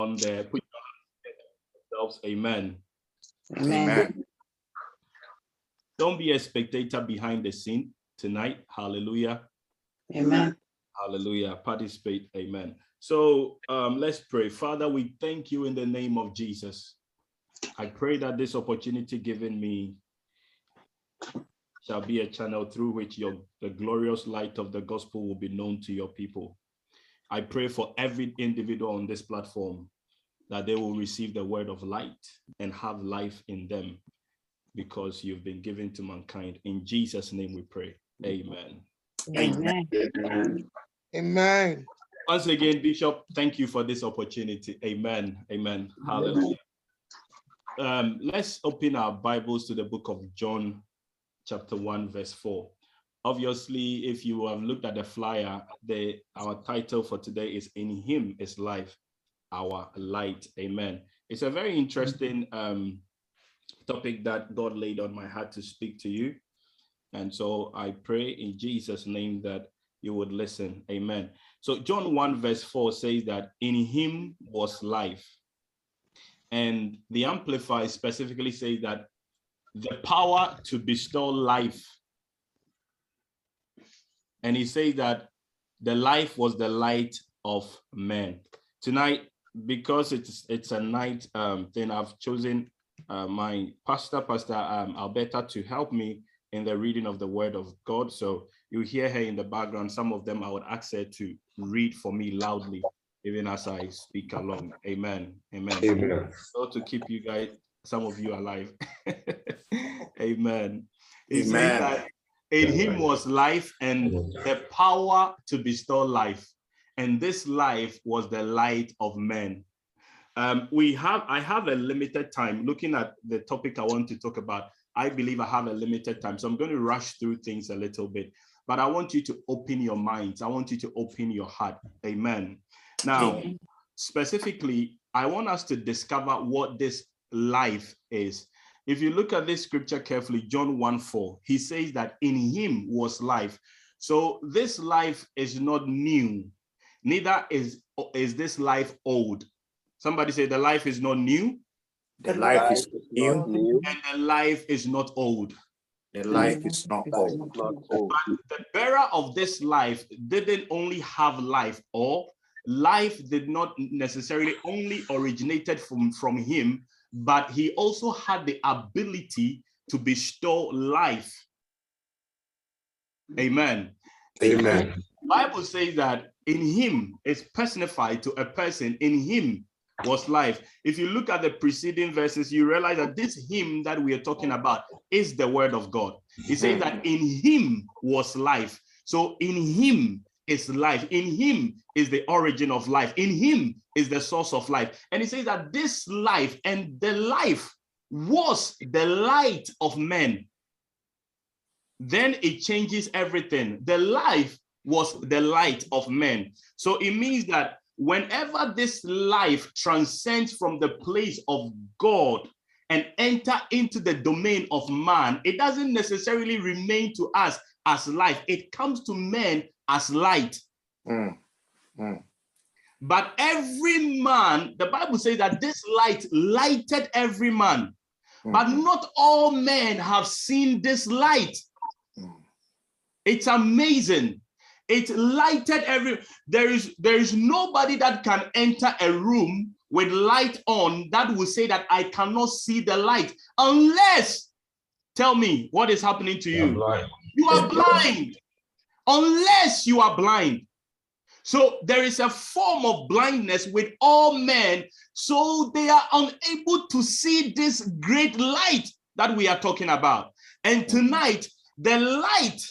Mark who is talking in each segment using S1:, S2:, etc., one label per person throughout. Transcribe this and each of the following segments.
S1: on the put yourselves. Amen.
S2: Amen.
S3: Amen.
S1: Don't be a spectator behind the scene tonight. Hallelujah.
S2: Amen.
S1: Hallelujah. Participate. Amen. So um, let's pray. Father, we thank you in the name of Jesus. I pray that this opportunity given me shall be a channel through which your the glorious light of the gospel will be known to your people. I pray for every individual on this platform that they will receive the word of light and have life in them because you've been given to mankind. In Jesus' name we pray. Amen.
S2: Amen.
S3: Amen.
S4: Amen.
S1: Once again, Bishop, thank you for this opportunity. Amen. Amen. Hallelujah. Um, let's open our Bibles to the book of John, chapter 1, verse 4. Obviously, if you have looked at the flyer, the our title for today is In Him is Life, Our Light. Amen. It's a very interesting um, topic that God laid on my heart to speak to you. And so I pray in Jesus' name that you would listen. Amen. So John 1 verse 4 says that in him was life. And the Amplified specifically says that the power to bestow life. And he says that the life was the light of men. Tonight, because it's it's a night um, thing, I've chosen uh, my pastor, Pastor um, Alberta, to help me in the reading of the word of God. So you hear her in the background. Some of them I would ask her to read for me loudly, even as I speak along. Amen. Amen.
S3: Amen.
S1: So to keep you guys, some of you alive. Amen.
S3: Amen.
S1: That in him was life and the power to bestow life. And this life was the light of men. Um, we have, I have a limited time looking at the topic I want to talk about. I believe I have a limited time. So I'm going to rush through things a little bit, but I want you to open your minds. I want you to open your heart. Amen. Now, specifically, I want us to discover what this life is. If you look at this scripture carefully, John 1 4, he says that in him was life. So this life is not new, neither is, is this life old. Somebody say the life is not new
S3: The life is new.
S1: and the life is not old.
S3: The life is not old.
S1: But the bearer of this life didn't only have life or life did not necessarily only originated from from him but he also had the ability to bestow life. Amen.
S3: Amen.
S1: bible says that in him is personified to a person. In him was life. If you look at the preceding verses you realize that this him that we are talking about is the word of god. He says that in him was life. So in him is life in him is the origin of life in him is the source of life and he says that this life and the life was the light of men then it changes everything. The life was the light of men. So it means that whenever this life transcends from the place of God and enter into the domain of man, it doesn't necessarily remain to us as life. It comes to men as light.
S3: Mm. Mm.
S1: But every man, the Bible says that this light lighted every man. But
S3: Mm.
S1: not all men have seen this light.
S3: Mm.
S1: It's amazing. It lighted every there is there is nobody that can enter a room with light on that will say that I cannot see the light unless tell me what is happening to you. You are blind. Unless you are blind. So there is a form of blindness with all men, so they are unable to see this great light that we are talking about. And tonight, the light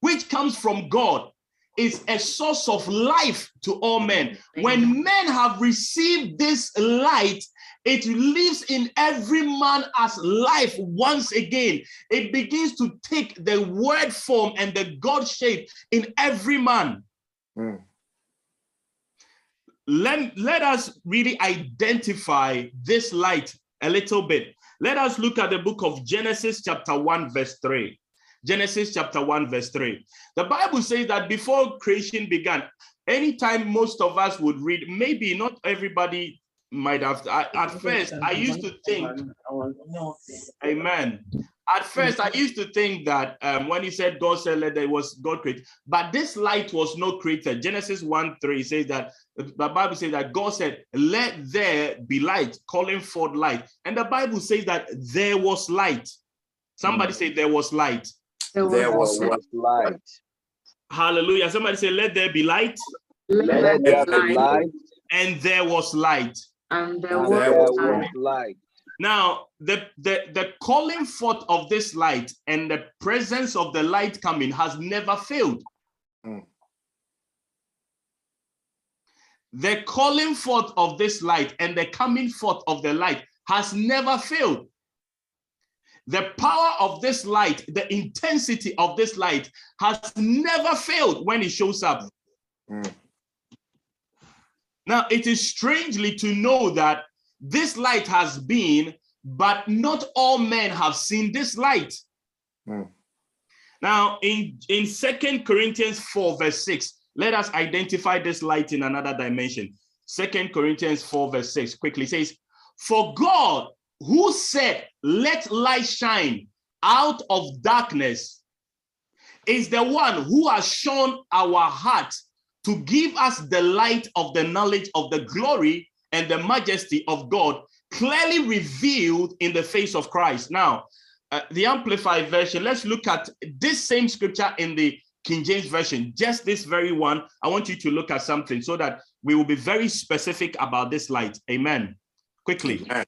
S1: which comes from God is a source of life to all men. When men have received this light, it lives in every man as life once again. It begins to take the word form and the God shape in every man.
S3: Mm.
S1: Let, let us really identify this light a little bit. Let us look at the book of Genesis, chapter 1, verse 3. Genesis chapter 1, verse 3. The Bible says that before creation began, anytime most of us would read, maybe not everybody might have. I, at first, I used to think, Amen. At first, I used to think that um, when he said God said let there was God created, but this light was not created. Genesis 1 3 says that the Bible says that God said, Let there be light, calling forth light. And the Bible says that there was light. Somebody say there was light.
S3: There was light.
S1: Hallelujah. Somebody say, Let there be light.
S3: Let there be light.
S1: And there was light.
S2: And there
S3: And there
S2: was
S3: was
S2: light.
S3: light.
S1: Now, the, the, the calling forth of this light and the presence of the light coming has never failed.
S3: Mm.
S1: The calling forth of this light and the coming forth of the light has never failed. The power of this light, the intensity of this light has never failed when it shows up.
S3: Mm.
S1: Now, it is strangely to know that this light has been, but not all men have seen this light.
S3: Mm.
S1: Now, in, in Second Corinthians 4, verse 6, let us identify this light in another dimension. Second Corinthians 4, verse 6 quickly says, For God, who said, Let light shine out of darkness, is the one who has shown our hearts to give us the light of the knowledge of the glory and the majesty of God clearly revealed in the face of Christ. Now, uh, the Amplified version, let's look at this same scripture in the King James version, just this very one. I want you to look at something so that we will be very specific about this light. Amen. Quickly.
S3: Amen.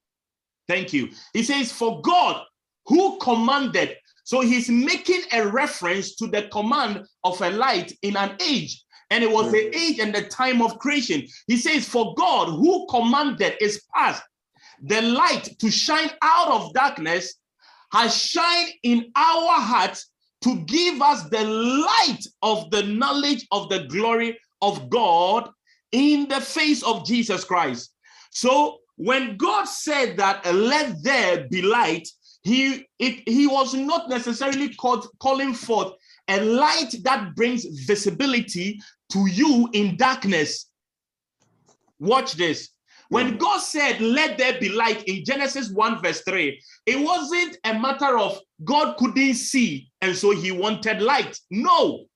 S1: Thank you. He says, For God who commanded, so he's making a reference to the command of a light in an age. And it was the age and the time of creation. He says, For God who commanded is past, the light to shine out of darkness has shined in our hearts to give us the light of the knowledge of the glory of God in the face of Jesus Christ. So when God said that let there be light, he it, he was not necessarily called, calling forth a light that brings visibility to you in darkness. Watch this. When God said, Let there be light in Genesis 1, verse 3, it wasn't a matter of God couldn't see and so he wanted light. No.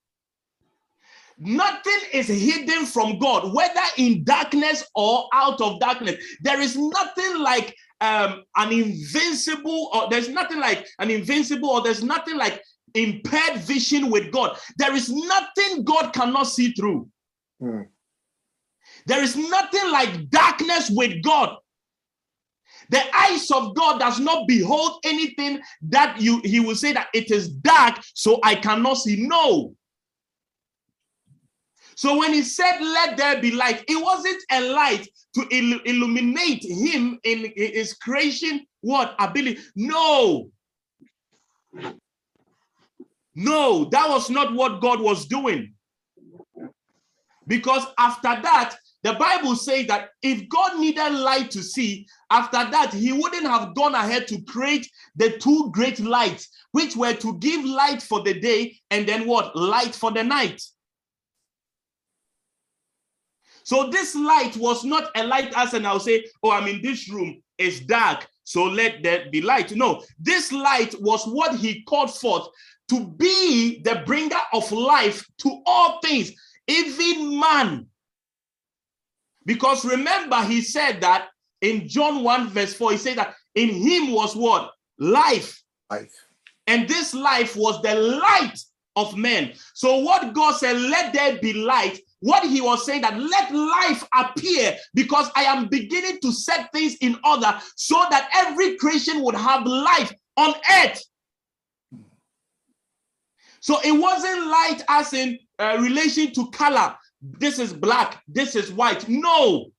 S1: Nothing is hidden from God, whether in darkness or out of darkness. There is nothing like um, an invincible, or there's nothing like an invincible, or there's nothing like impaired vision with God. There is nothing God cannot see through.
S3: Mm.
S1: There is nothing like darkness with God. The eyes of God does not behold anything that you he will say that it is dark, so I cannot see. No. So when he said, Let there be light, it wasn't a light to il- illuminate him in his creation, what ability? No. No, that was not what God was doing. Because after that, the Bible says that if God needed light to see, after that, he wouldn't have gone ahead to create the two great lights, which were to give light for the day and then what? Light for the night. So this light was not a light as and I'll say, oh, I'm in this room, it's dark, so let there be light. No, this light was what he called forth to be the bringer of life to all things, even man. Because remember, he said that in John 1, verse 4, he said that in him was what? Life.
S3: Life.
S1: And this life was the light of men. So, what God said, let there be light, what he was saying that let life appear because I am beginning to set things in order so that every creation would have life on earth. So it wasn't light as in uh, relation to color. This is black, this is white. No.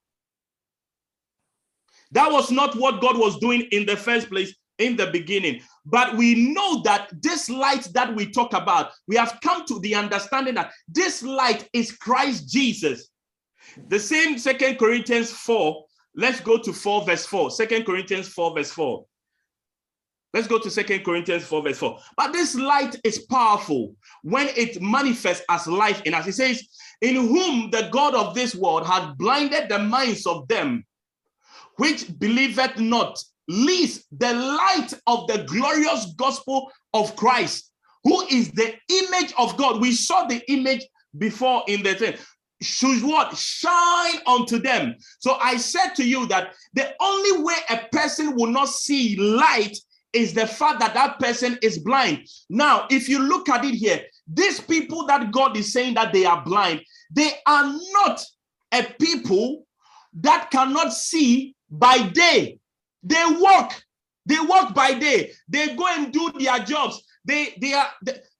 S1: That was not what God was doing in the first place in the beginning. But we know that this light that we talk about, we have come to the understanding that this light is Christ Jesus. The same Second Corinthians 4, let's go to 4 verse 4. Second Corinthians 4 verse 4. Let's go to Second Corinthians 4, verse 4. But this light is powerful when it manifests as life in us. It says, In whom the God of this world had blinded the minds of them which believeth not, least the light of the glorious gospel of Christ, who is the image of God. We saw the image before in the thing. Should what shine unto them? So I said to you that the only way a person will not see light is the fact that that person is blind. Now, if you look at it here, these people that God is saying that they are blind, they are not a people that cannot see by day. They work. They work by day. They go and do their jobs. They they are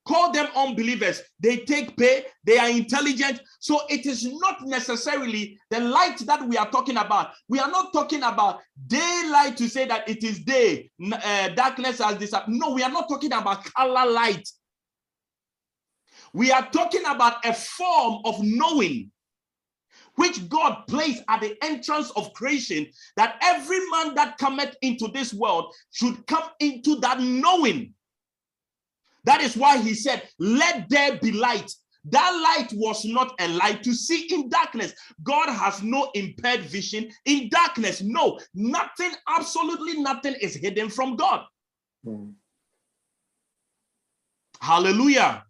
S1: call them unbelievers. They take pay. They are intelligent. So it is not necessarily the light that we are talking about. We are not talking about daylight to say that it is day. Uh, darkness has this. No, we are not talking about color light. We are talking about a form of knowing which God placed at the entrance of creation, that every man that cometh into this world should come into that knowing. That is why he said, Let there be light. That light was not a light to see in darkness. God has no impaired vision in darkness. No, nothing, absolutely nothing is hidden from God. Mm. Hallelujah.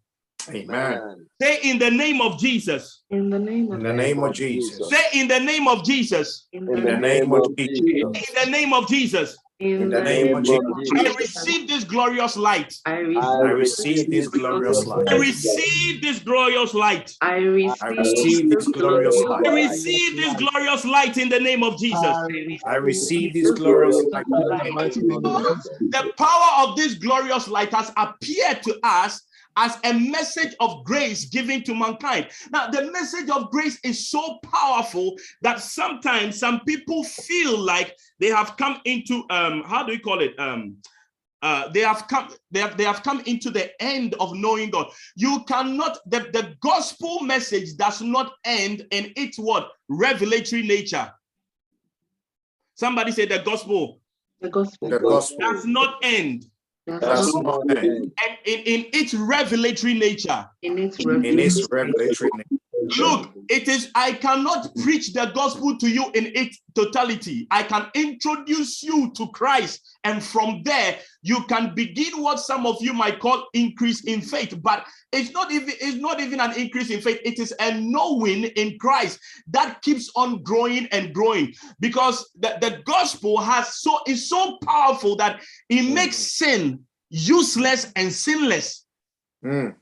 S3: Amen.
S1: Say in the name of Jesus.
S2: In the name of,
S3: in the name of Jesus.
S1: Say in the name of Jesus.
S3: In the name of Jesus.
S1: In the name of Jesus.
S3: In the name of Jesus.
S1: I receive this glorious light.
S2: I
S3: receive this glorious light.
S1: I receive this glorious light.
S2: I receive
S3: this glorious light.
S1: I receive this glorious light in the name of Jesus.
S3: I receive this glorious light.
S1: The power of this glorious light has appeared to us as a message of grace given to mankind. Now, the message of grace is so powerful that sometimes some people feel like they have come into um, how do we call it? Um, uh, they have come they have, they have come into the end of knowing god you cannot the, the gospel message does not end in its what revelatory nature somebody say the gospel
S2: the gospel,
S3: the gospel.
S1: does not end
S3: that's
S1: And in, in its revelatory nature.
S2: In its
S3: revelatory nature.
S1: Look, it is, I cannot preach the gospel to you in its totality. I can introduce you to Christ, and from there, you can begin what some of you might call increase in faith. But it's not even it's not even an increase in faith, it is a knowing in Christ that keeps on growing and growing because the, the gospel has so is so powerful that it makes sin useless and sinless.
S3: Mm.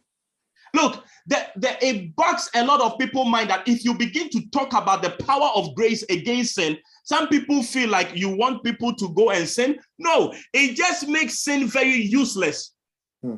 S1: Look, the, the, it bugs a lot of people mind that if you begin to talk about the power of grace against sin, some people feel like you want people to go and sin. No, it just makes sin very useless.
S3: Hmm.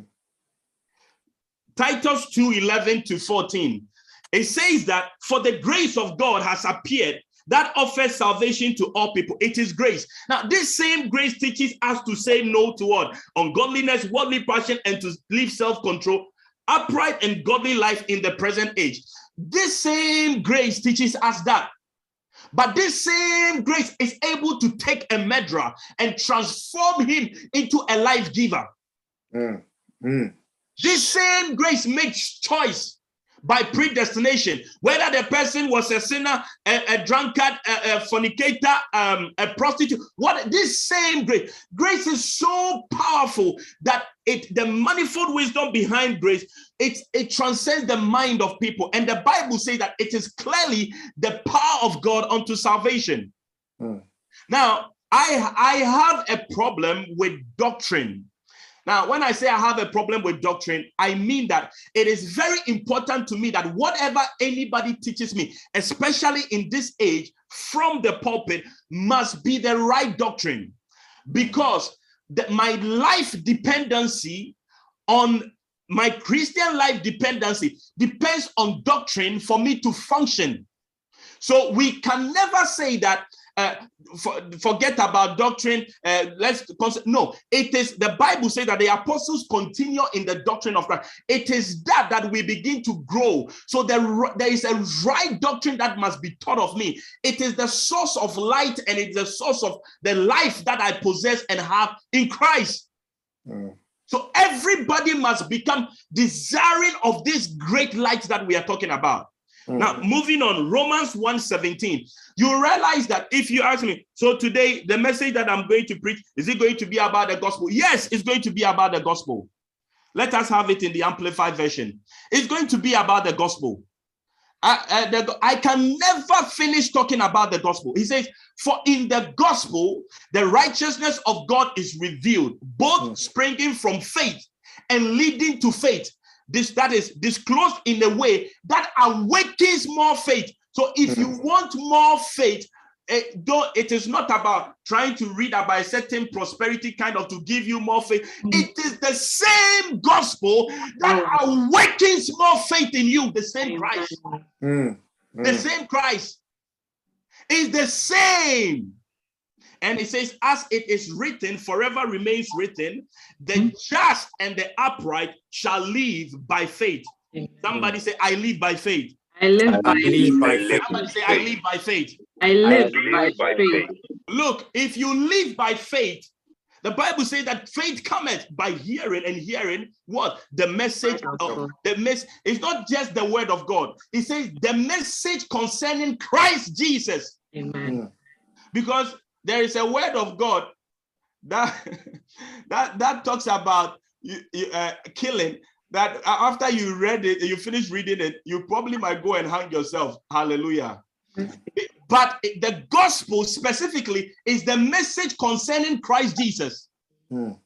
S1: Titus 2 11 to 14. It says that for the grace of God has appeared that offers salvation to all people. It is grace. Now, this same grace teaches us to say no to what? Ungodliness, worldly passion, and to live self control upright and godly life in the present age. This same grace teaches us that. But this same grace is able to take a murderer and transform him into a life giver.
S3: Mm. Mm.
S1: This same grace makes choice by predestination, whether the person was a sinner, a, a drunkard, a, a fornicator, um, a prostitute. What this same grace, grace is so powerful that it the manifold wisdom behind grace it it transcends the mind of people, and the Bible says that it is clearly the power of God unto salvation.
S3: Hmm.
S1: Now, I I have a problem with doctrine now, when I say I have a problem with doctrine, I mean that it is very important to me that whatever anybody teaches me, especially in this age from the pulpit, must be the right doctrine. Because the, my life dependency on my Christian life dependency depends on doctrine for me to function. So we can never say that uh, for, forget about doctrine. Uh, let's no. It is the Bible says that the apostles continue in the doctrine of Christ. It is that that we begin to grow. So there, there is a right doctrine that must be taught of me. It is the source of light and it's the source of the life that I possess and have in Christ.
S3: Mm.
S1: So everybody must become desiring of this great light that we are talking about.
S3: Mm.
S1: Now, moving on, Romans 1:17. You realize that if you ask me, so today the message that I'm going to preach, is it going to be about the gospel? Yes, it's going to be about the gospel. Let us have it in the amplified version. It's going to be about the gospel. I, I, the- I can never finish talking about the gospel. He says, For in the gospel, the righteousness of God is revealed, both
S3: Mm.
S1: springing from faith and leading to faith. This that is disclosed in a way that awakens more faith. So if you hmm. want more faith, eh, it, don't, it is not about trying to read about a certain prosperity kind of to give you more faith. Hmm. It is the same gospel that hmm. awakens more faith in you. The same Christ.
S3: Mm.
S1: The
S3: Mm.
S1: same Christ is the same. And it says, as it is written, forever remains written, the just and the upright shall live by faith. Somebody say, I live by faith.
S2: I live by
S3: believe by
S2: faith.
S3: faith.
S1: Somebody say, I live by faith.
S2: I live
S4: I
S2: by
S4: live by
S2: faith.
S1: Look, if you live by faith, the Bible says that faith cometh by hearing and hearing what the message
S2: Word of
S1: of the mess. It's not just the word of God. It says the message concerning Christ Jesus.
S2: Amen.
S1: because there is a word of God that that that talks about you, you, uh, killing. That after you read it, you finish reading it, you probably might go and hang yourself. Hallelujah. But the gospel specifically is the message concerning Christ Jesus.
S3: Mm.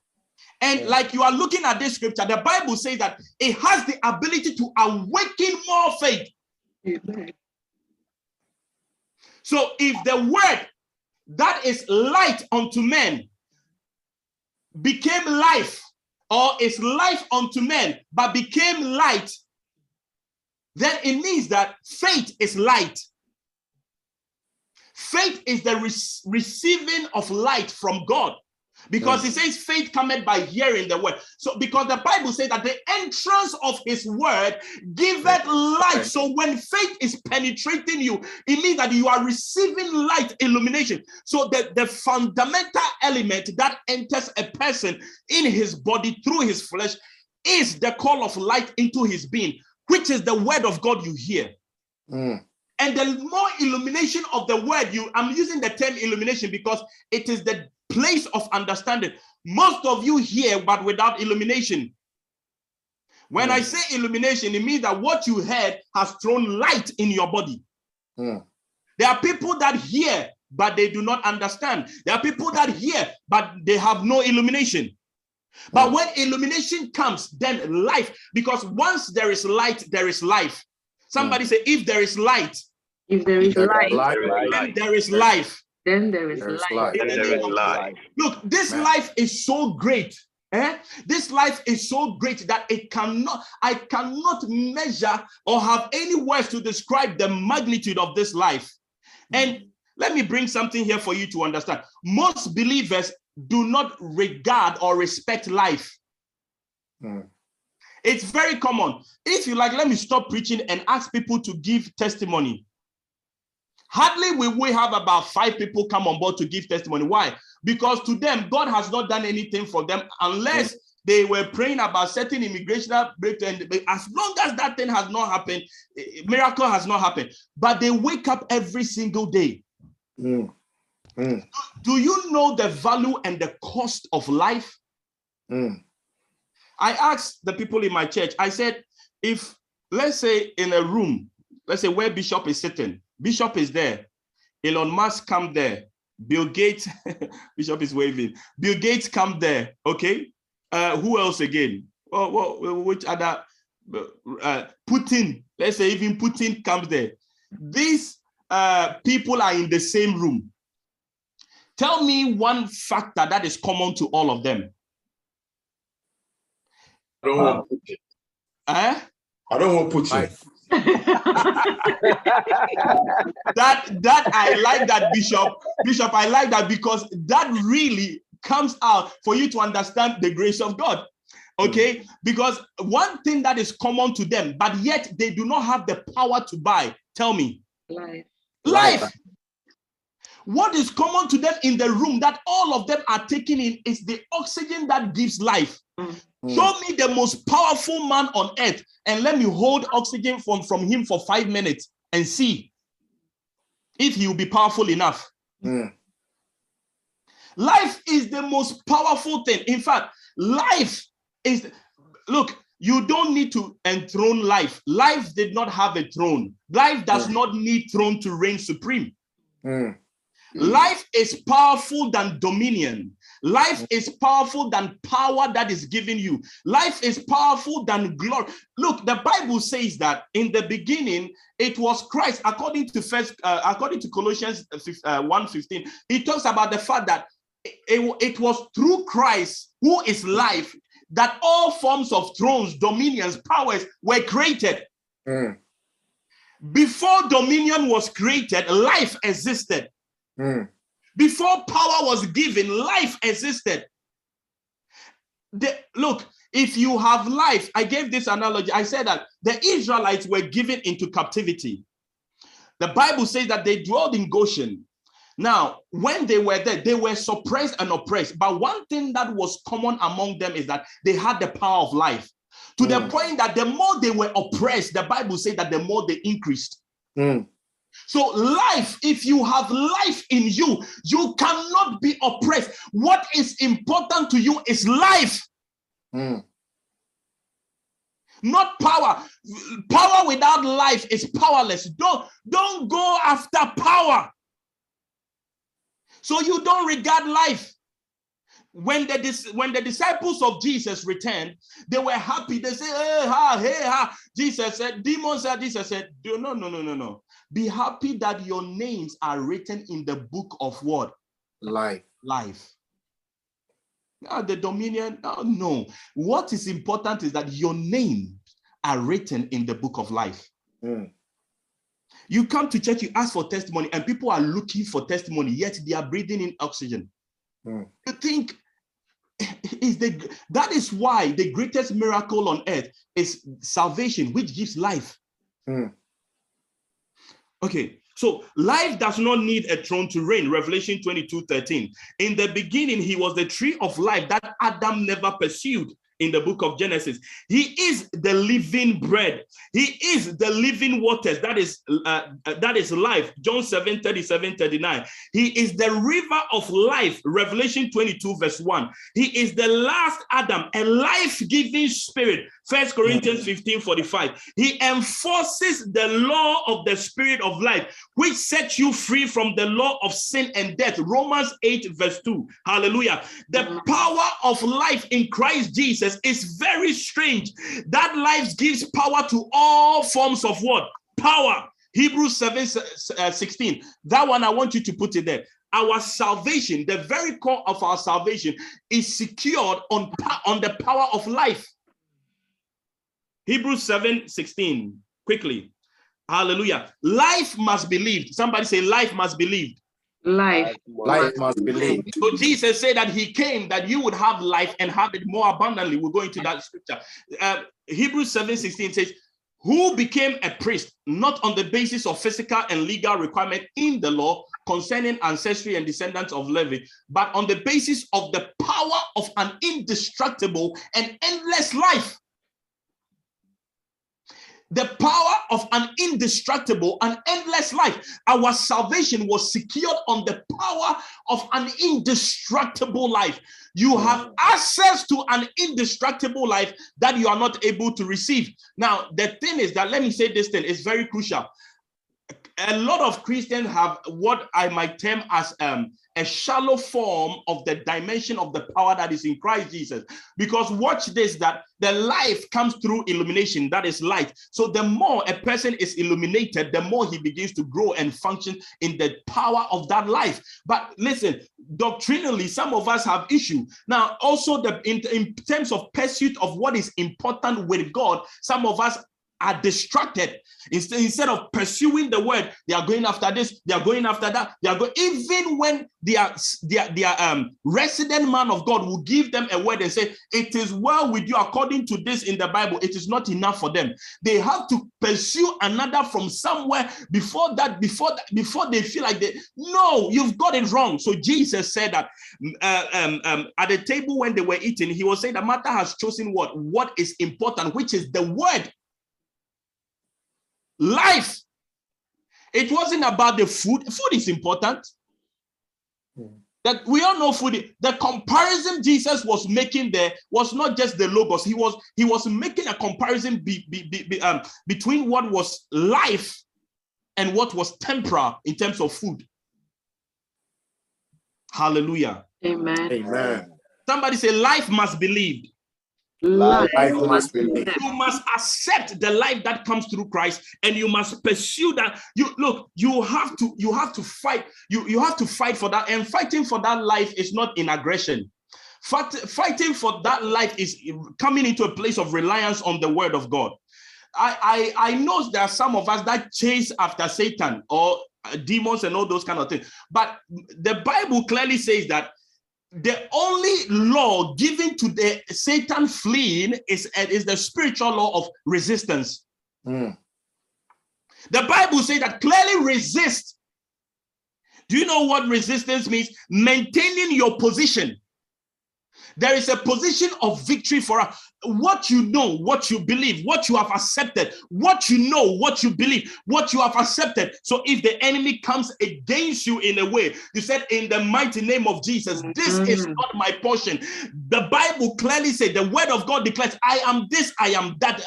S1: And like you are looking at this scripture, the Bible says that it has the ability to awaken more faith.
S2: Amen.
S1: So if the word that is light unto men became life, or is life unto men, but became light, then it means that faith is light. Faith is the rec- receiving of light from God. Because he says faith cometh by hearing the word. So because the Bible says that the entrance of his word giveth light. So when faith is penetrating you, it means that you are receiving light illumination. So the, the fundamental element that enters a person in his body through his flesh is the call of light into his being, which is the word of God you hear.
S3: Mm.
S1: And the more illumination of the word, you I'm using the term illumination because it is the place of understanding. Most of you hear, but without illumination. When I say illumination, it means that what you heard has thrown light in your body.
S3: Mm.
S1: There are people that hear, but they do not understand. There are people that hear, but they have no illumination. But
S3: Mm.
S1: when illumination comes, then life, because once there is light, there is life. Somebody say, if there is light,
S2: If there is
S3: There is
S2: light,
S3: light,
S1: then there is life.
S2: Then there is
S3: there is
S2: light.
S3: light.
S1: In the
S4: There
S1: name
S4: is
S1: of
S4: life.
S1: Look, this
S3: Amen.
S1: life is so great. Eh? This life is so great that it cannot, I cannot measure or have any words to describe the magnitude of this life. And let me bring something here for you to understand. Most believers do not regard or respect life.
S3: Mm.
S1: It's very common. If you like, let me stop preaching and ask people to give testimony. Hardly will we have about five people come on board to give testimony. Why? Because to them, God has not done anything for them unless they were praying about certain immigration breakthrough. And as long as that thing has not happened, eh, miracle has not happened. But they wake up every single day.
S3: Mm. Mm.
S1: Do you know the value and the cost of life?
S3: Mm.
S1: I asked the people in my church, I said, if let's say in a room, let's say where Bishop is sitting, Bishop is there, Elon Musk come there, Bill Gates, Bishop is waving, Bill Gates come there, okay? Uh, who else again? Oh, well, which other? Uh, Putin, let's say even Putin comes there. These uh, people are in the same room. Tell me one factor that is common to all of them.
S5: I don't want Putin.
S1: Eh?
S5: I don't want Putin.
S3: Life.
S1: that that I like that bishop bishop I like that because that really comes out for you to understand the grace of God okay because one thing that is common to them but yet they do not have the power to buy tell me
S2: life.
S1: life What is common to them in the room that all of them are taking in is the oxygen that gives life.
S3: mm,
S1: Show me the most powerful man on earth and let me hold oxygen from, from him for five minutes and see if he will be powerful enough.
S3: mm,
S1: Life is the most powerful thing. In fact, life is look, you don't need to enthrone life. Life did not have a throne. Life does
S3: Mm.
S1: not need throne to reign supreme.
S3: mm,
S1: Life is powerful than dominion. Life is powerful than power that is given you. Life is powerful than glory. Look, the Bible says that in the beginning it was Christ. According to first, uh, according to Colossians uh, uh, 1:15, it talks about the fact that it, it- it was through Christ, who is life, that all forms of thrones, dominions, powers were created.
S3: mm,
S1: Before dominion was created, life existed.
S3: mm,
S1: Before power was given, life existed. The, look, if you have life, I gave this analogy. I said that the Israelites were given into captivity. The Bible says that they dwelled in Goshen. Now, when they were there, they were suppressed and oppressed. But one thing that was common among them is that they had the power of life to the
S3: Mm.
S1: point that the more they were oppressed, the Bible said that the more they increased.
S3: mm,
S1: So, life, if you have life in you, you cannot be oppressed. What is important to you is life,
S3: mm,
S1: not power. Power without life is powerless. Don't, don't go after power. So you don't regard life. When the, when the disciples of Jesus returned, they were happy. They said, hey, ha, hey, ha. Jesus said, demons said, Jesus said, no, no, no, no, no. Be happy that your names are written in the book of what?
S3: life.
S1: life. Ah, the dominion, oh, no. What is important is that your names are written in the book of life.
S3: Mm,
S1: You come to church, you ask for testimony, and people are looking for testimony, yet they are breathing in oxygen.
S3: Mm.
S1: You think is the that is why the greatest miracle on earth is salvation, which gives life.
S3: mm,
S1: Okay, so life does not need a throne to reign. Revelation 22 13. In the beginning, he was the tree of life that Adam never pursued in the book of Genesis. He is the living bread. He is the living waters. That is uh, uh, that is life. John 7 37 39. He is the river of life. Revelation 22 verse 1. He is the last Adam, a life-giving spirit. First Corinthians 15 45. He enforces the law of the spirit of life, which sets you free from the law of sin and death. Romans 8 verse 2. Hallelujah. The power of life in Christ Jesus is very strange. That life gives power to all forms of what? Power. Hebrews 7 uh, 16. That one I want you to put it there. Our salvation, the very core of our salvation, is secured on, on the power of life. Hebrews 7 16. Quickly. Hallelujah. Life must be lived. Somebody say, Life must be lived.
S2: Life.
S3: life must be lived.
S1: So Jesus said that he came that you would have life and have it more abundantly. We'll go into that scripture. Uh, Hebrews 7 16 says, Who became a priest, not on the basis of physical and legal requirement in the law concerning ancestry and descendants of Levi, but on the basis of the power of an indestructible and endless life. The power of an indestructible and endless life. Our salvation was secured on the power of an indestructible life. You have access to an indestructible life that you are not able to receive. Now, the thing is that let me say this thing is very crucial. A lot of Christians have what I might term as um, a shallow form of the dimension of the power that is in Christ Jesus. Because watch this that the life comes through illumination, that is light. So the more a person is illuminated, the more he begins to grow and function in the power of that life. But listen, doctrinally, some of us have issue. Now, also the in, in terms of pursuit of what is important with God, some of us are distracted. Instead, instead of pursuing the word, they are going after this, they are going after that, they are going, even when their, their, their um, resident man of God will give them a word and say, It is well with you according to this in the Bible, it is not enough for them. They have to pursue another from somewhere before that, before that, before they feel like they no, you've got it wrong. So Jesus said that uh, um, um, at the table when they were eating, he was saying that Martha has chosen what what is important, which is the word life. It wasn't about the food. Food is important.
S3: Hmm.
S1: That we all know food. The comparison Jesus was making there was not just the logos. He was he was making a comparison be, be, be, be, um, between what was life and what was temporal in terms of food. Hallelujah.
S2: Amen.
S3: Amen.
S1: Somebody say life must be lived.
S2: Life
S3: Life must
S2: must
S3: be
S2: be
S3: lived.
S2: lived.
S1: you must accept the life that comes through christ and you must pursue that you look you have to you have to fight you you have to fight for that and fighting for that life is not in aggression Fight, fighting for that life is coming into a place of reliance on the word of god i i i know there are some of us that chase after satan or demons and all those kind of things but the bible clearly says that the only law given to the Satan fleeing is, is the spiritual law of resistance.
S3: Mm.
S1: The Bible says that clearly resist. Do you know what resistance means? Maintaining your position. There is a position of victory for us. What you know, what you believe, what you have accepted, what you know, what you believe, what you have accepted. So if the enemy comes against you in a way, you said, In the mighty name of Jesus, this is
S2: Mhm.
S1: not my portion. The Bible clearly says, The word of God declares, I am this, I am that.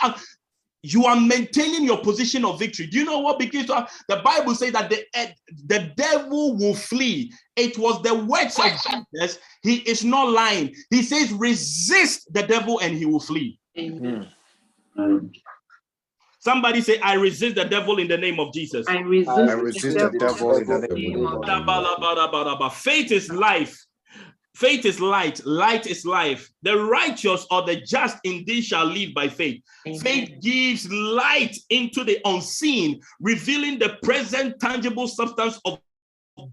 S1: You are maintaining your position of victory. Do you know what begins to happen? The Bible says that the, eh, the devil will flee. It was the words of Jesus. He is not lying. He says, resist the devil and he will flee.
S2: Amen.
S3: Mm.
S1: Somebody say, I resist the devil in the name of Jesus.
S2: I resist,
S3: I resist the devil in the name of
S1: Jesus. Faith is life. Faith is light. Light is life. The righteous or the just indeed shall live by faith. Faith gives light into the unseen, revealing the present tangible substance of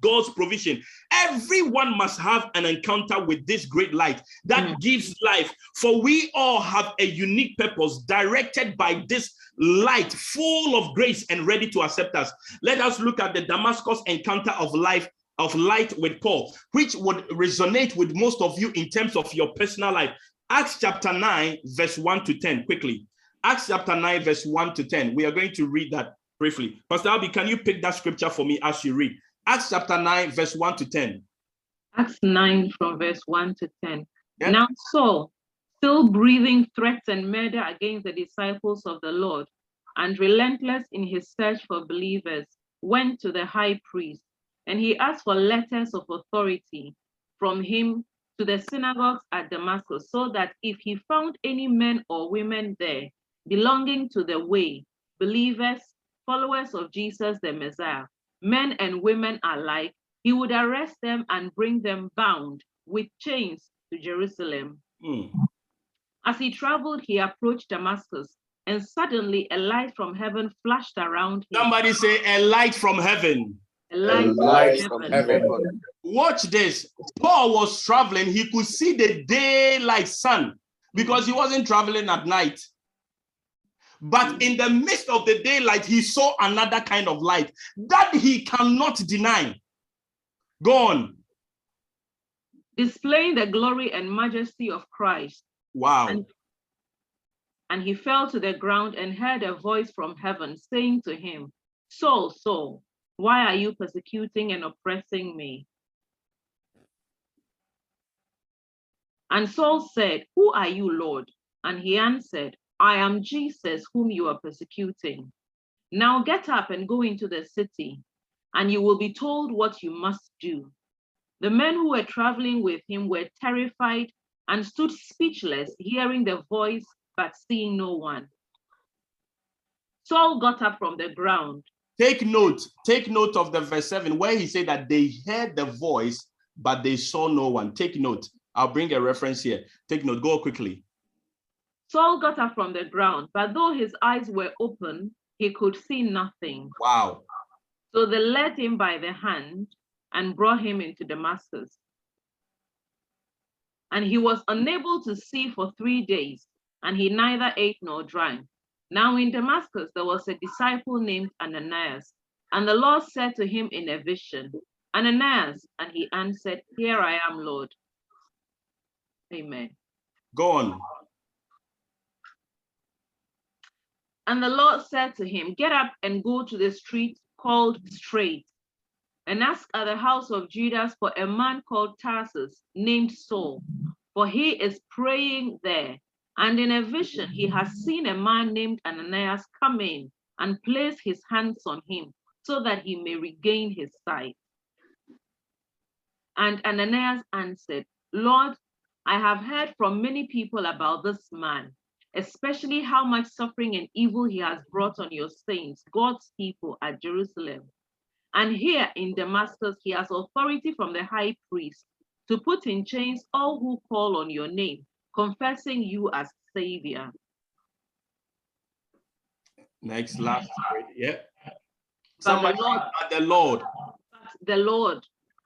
S1: God's provision. Everyone must have an encounter with this great light that
S2: Mm.
S1: gives life. For we all have a unique purpose directed by this light, full of grace and ready to accept us. Let us look at the Damascus encounter of life. Of light with Paul, which would resonate with most of you in terms of your personal life. Acts chapter 9, verse 1 to 10, quickly. Acts chapter 9, verse 1 to 10. We are going to read that briefly. Pastor Albi, can you pick that scripture for me as you read? Acts chapter 9, verse 1 to 10.
S2: Acts 9 from verse 1 to 10.
S1: Yeah.
S2: Now Saul, still breathing threats and murder against the disciples of the Lord, and relentless in his search for believers, went to the high priest, and he asked for letters of authority from him to the synagogues at Damascus, so that if he found any men or women there belonging to the way, believers, followers of Jesus the Messiah, men and women alike, he would arrest them and bring them bound with chains to Jerusalem.
S1: Hmm.
S2: As he traveled, he approached Damascus, and suddenly a light from heaven flashed around him.
S1: Somebody say, A light from heaven.
S2: A light,
S3: light
S2: from
S3: from
S2: heaven.
S3: heaven.
S1: Watch this. Paul was traveling, he could see the daylight sun because he wasn't traveling at night. But in the midst of the daylight, he saw another kind of light that he cannot deny. Go on.
S2: Displaying the glory and majesty of Christ.
S1: Wow.
S2: And- And he fell to the ground and heard a voice from heaven saying to him, Saul, Saul, why are you persecuting and oppressing me? And Saul said, Who are you, Lord? And he answered, I am Jesus, whom you are persecuting. Now get up and go into the city, and you will be told what you must do. The men who were traveling with him were terrified and stood speechless, hearing the voice but seeing no one. Saul got up from the ground.
S1: Take note, take note of the verse 7 where he said that they heard the voice, but they saw no one. Take note. I'll bring a reference here. Take note. Go quickly.
S2: Saul got up from the ground, but though his eyes were open, he could see nothing.
S1: Wow.
S2: So they led him by the hand and brought him into Damascus. And he was unable to see for three days, and he neither ate nor drank. Now in Damascus there was a disciple named Ananias, and the Lord said to him in a vision, Ananias, and he answered, Here I am, Lord. Amen.
S1: Go on.
S2: And the Lord said to him, Get up and go to the street called Straight, and ask at the house of Judas for a man called Tarsus, named Saul, for he is praying there. And in a vision, he has seen a man named Ananias come in and place his hands on him so that he may regain his sight. And Ananias answered, Lord, I have heard from many people about this man, especially how much suffering and evil he has brought on your saints, God's people at Jerusalem. And here in Damascus, he has authority from the high priest to put in chains all who call on your name, confessing you as Savior.
S1: Next, last. Yeah.
S2: But
S1: Somebody,
S2: the Lord,
S1: but the Lord.
S2: but the Lord,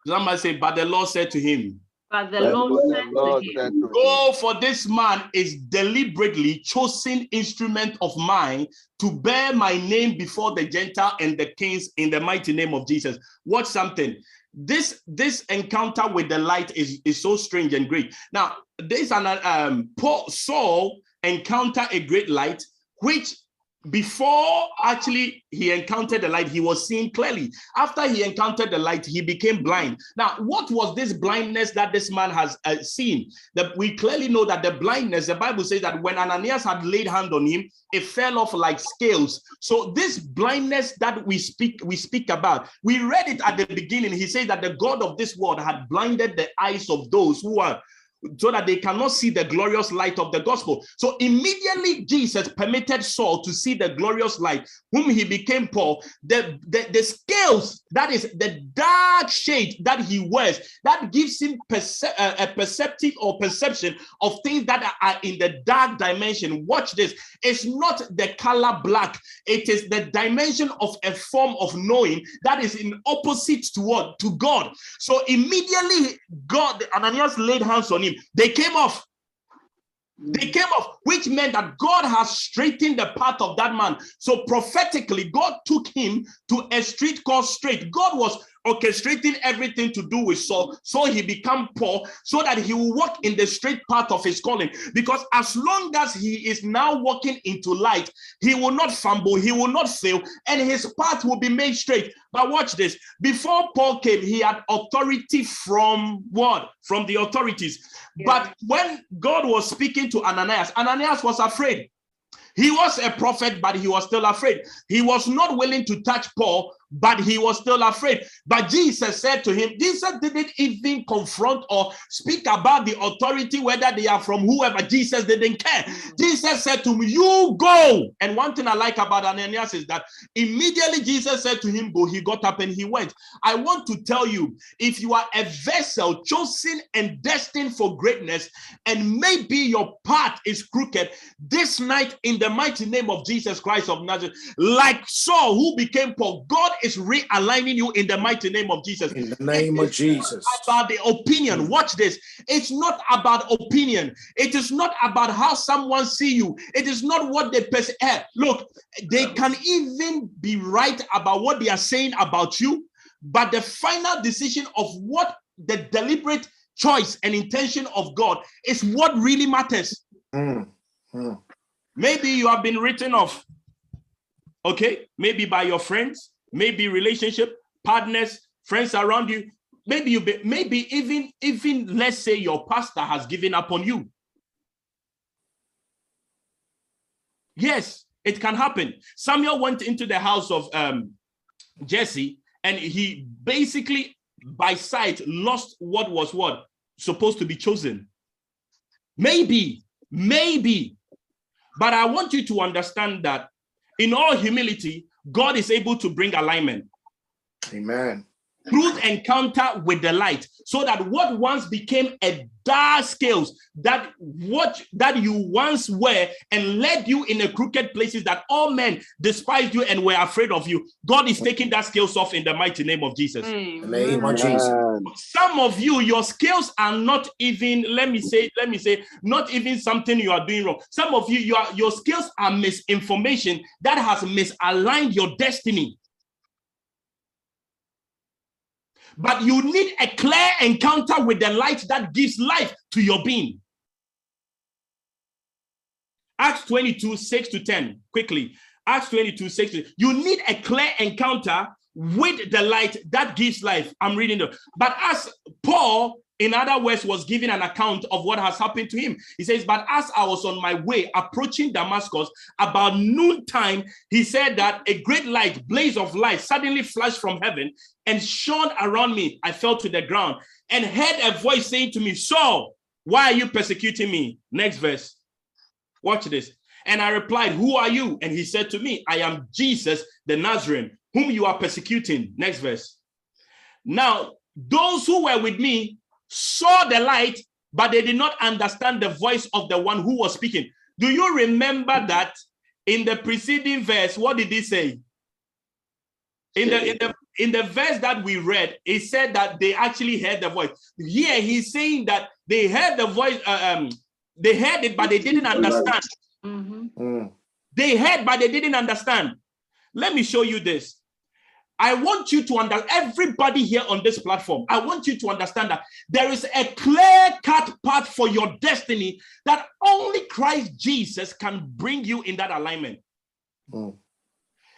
S1: Somebody say, but the Lord said to him,
S2: but the
S3: But
S2: Lord
S3: the
S2: said to
S3: Lord
S2: him,
S3: said to him,
S1: Go for this man is deliberately chosen instrument of mine to bear my name before the Gentile and the kings in the mighty name of Jesus. Watch something. This this encounter with the light is, is so strange and great. Now, this an um Paul Saul encounter a great light, which before actually he encountered the light, he was seeing clearly. After he encountered the light, he became blind. Now, what was this blindness that this man has uh, seen? That we clearly know that the blindness, the Bible says that when Ananias had laid hand on him, it fell off like scales. So this blindness that we speak we speak about, we read it at the beginning. He said that the God of this world had blinded the eyes of those who are so that they cannot see the glorious light of the gospel. So immediately Jesus permitted Saul to see the glorious light, whom he became Paul. The, the, the scales, that is the dark shade that he wears, that gives him perce- uh, a perceptive or perception of things that are in the dark dimension. Watch this. It's not the color black, it is the dimension of a form of knowing that is in opposite to what? To God. So immediately God, Ananias laid hands on him. They came off. They came off, which meant that God has straightened the path of that man. So prophetically, God took him to a street called straight. God was orchestrating everything to do with Saul, so he become Paul, so that he will walk in the straight path of his calling. Because as long as he is now walking into light, he will not fumble, he will not fail, and his path will be made straight. But watch this: before Paul came, he had authority from what? From the authorities. But when God was speaking to Ananias, Ananias was afraid. He was a prophet, but he was still afraid. He was not willing to touch Paul, but he was still afraid. But Jesus said to him, Jesus didn't even confront or speak about the authority, whether they are from whoever. Jesus didn't care. Jesus said to him, You go. And one thing I like about Ananias is that immediately Jesus said to him, Go. He got up and he went. I want to tell you if you are a vessel chosen and destined for greatness, and maybe your path is crooked, this night in the mighty name of Jesus Christ of Nazareth, like Saul who became Paul, God is realigning you in the mighty name of Jesus.
S3: In the name of Jesus.
S1: About the opinion, watch this. It's not about opinion. It is not about how someone see you. It is not what they perceive. Eh, look, they can even be right about what they are saying about you, but the final decision of what the deliberate choice and intention of God is what really matters.
S3: Mm, mm.
S1: Maybe you have been written off. Okay, maybe by your friends, maybe relationship partners, friends around you. Maybe you be, maybe even even let's say your pastor has given up on you. Yes, it can happen. Samuel went into the house of um, Jesse, and he basically, by sight, lost what was what supposed to be chosen. Maybe, maybe, but I want you to understand that in all humility, God is able to bring alignment.
S3: Amen.
S1: Through the encounter with the light so that what once became a dark scales that what that you once were and led you in a crooked places that all men despised you and were afraid of you god is taking that scales off in the mighty name of jesus
S2: Amen.
S3: name of Jesus.
S1: some of you your skills are not even let me say let me say not even something you are doing wrong some of you your your skills are misinformation that has misaligned your destiny but you need a clear encounter with the light that gives life to your being. Acts 22 6 to 10 quickly. Acts 22 6 to you need a clear encounter with the light that gives life. I'm reading the but as Paul, in other words, was giving an account of what has happened to him. He says, But as I was on my way approaching Damascus about noontime, he said that a great light, blaze of light, suddenly flashed from heaven and shone around me. I fell to the ground and heard a voice saying to me, Saul, why are you persecuting me? Next verse. Watch this. And I replied, Who are you? And he said to me, I am Jesus the Nazarene, whom you are persecuting. Next verse. Now, those who were with me saw the light, but they did not understand the voice of the one who was speaking. Do you remember that in the preceding verse? What did he say? In the in the in the verse that we read, it said that they actually heard the voice. Here he's saying that they heard the voice, uh, um, they heard it, but they didn't understand.
S2: Mhm.
S3: Mm.
S1: They heard, but they didn't understand. Let me show you this. I want you to understand, everybody here on this platform, I want you to understand that there is a clear cut path for your destiny that only Christ Jesus can bring you in that alignment.
S3: Mm.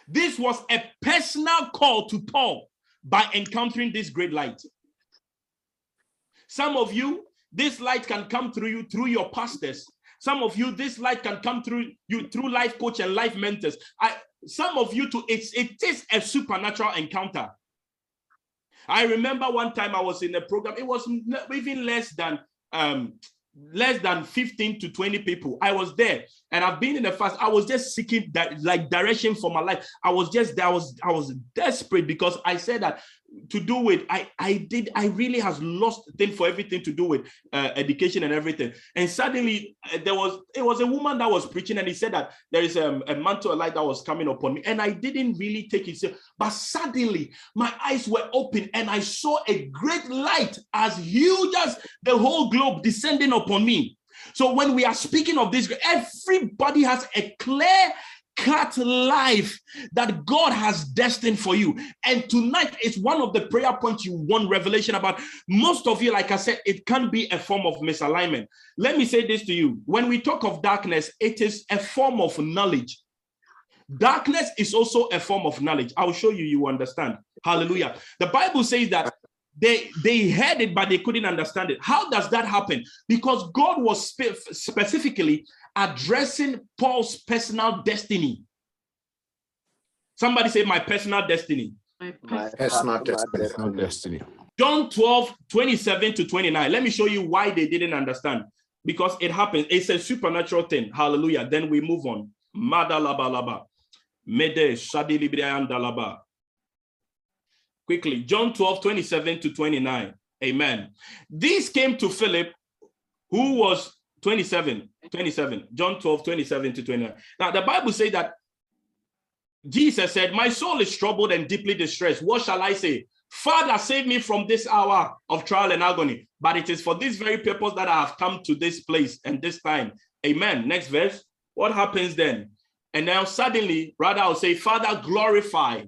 S1: This was a personal call to Paul by encountering this great light. Some of you, this light can come through you through your pastors. Some of you, this light can come through you through life coach and life mentors. I some of you too, it's it is a supernatural encounter. I remember one time I was in a program, it was even less than um less than 15 to 20 people. I was there and I've been in the fast. I was just seeking that like direction for my life. I was just there. I was I was desperate because I said that to do with I I did I really has lost thing for everything to do with uh, education and everything. And suddenly uh, there was it was a woman that was preaching and he said that there is um, a mantle of light that was coming upon me and I didn't really take it. But suddenly my eyes were open and I saw a great light as huge as the whole globe descending upon me. So when we are speaking of this, everybody has a clear cut life that God has destined for you. And tonight is one of the prayer points you want revelation about. Most of you, like I said, it can be a form of misalignment. Let me say this to you. When we talk of darkness, it is a form of knowledge. Darkness is also a form of knowledge. I'll show you, you understand. Hallelujah. The Bible says that they they heard it but they couldn't understand it how does that happen because god was spe- specifically addressing paul's personal destiny. Somebody say my personal destiny.
S2: My
S4: My
S3: Personal
S4: my
S3: destiny.
S4: personal
S6: destiny.
S1: john 12 27 to 29 let me show you why they didn't understand. Because it happens. It's a supernatural thing. Hallelujah. Then we move on. Madalabalaba mede shadilibriandalaba quickly. John 12 27 to 29 amen. This came to philip who was 27 27 john 12 27 to 29 now the bible says that jesus said my soul is troubled and deeply distressed. What shall i say? Father save me from this hour of trial and agony. But it is for this very purpose that i have come to this place and this time. Amen. Next verse. What happens then? And now suddenly rather i'll say father glorify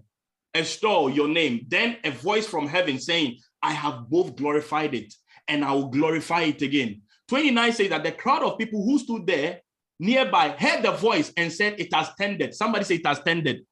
S1: extol your name. Then a voice from heaven saying, I have both glorified it and I will glorify it again. 29 says that the crowd of people who stood there nearby heard the voice and said, It has tended. Somebody say it has tended.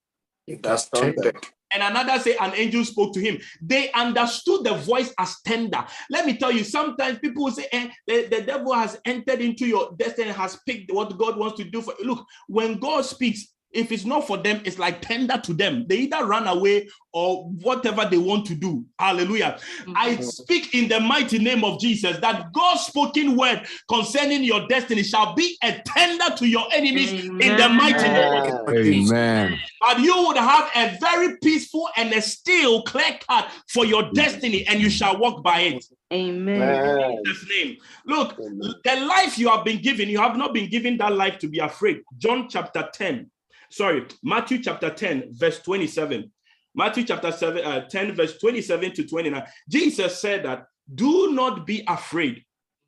S3: It has tended.
S1: And another say an angel spoke to him. They understood the voice as tender. Let me tell you, sometimes people will say, eh, the, the devil has entered into your destiny, has picked what God wants to do for you. Look, when God speaks, if it's not for them, it's like tender to them. They either run away or whatever they want to do. Hallelujah. Mm-hmm. I speak in the mighty name of Jesus that God's spoken word concerning your destiny shall be a tender to your enemies in the mighty name of Jesus.
S4: Amen.
S1: But you would have a very peaceful and a still clear cut for your mm. destiny, and you shall walk by it.
S2: Amen.
S3: Amen.
S1: In Jesus' name. Look, the life you have been given, you have not been given that life to be afraid. John chapter 10, sorry, Matthew chapter 10, verse 27. Matthew chapter 7, uh, 10, verse 27 to 29. Jesus said that do not be afraid.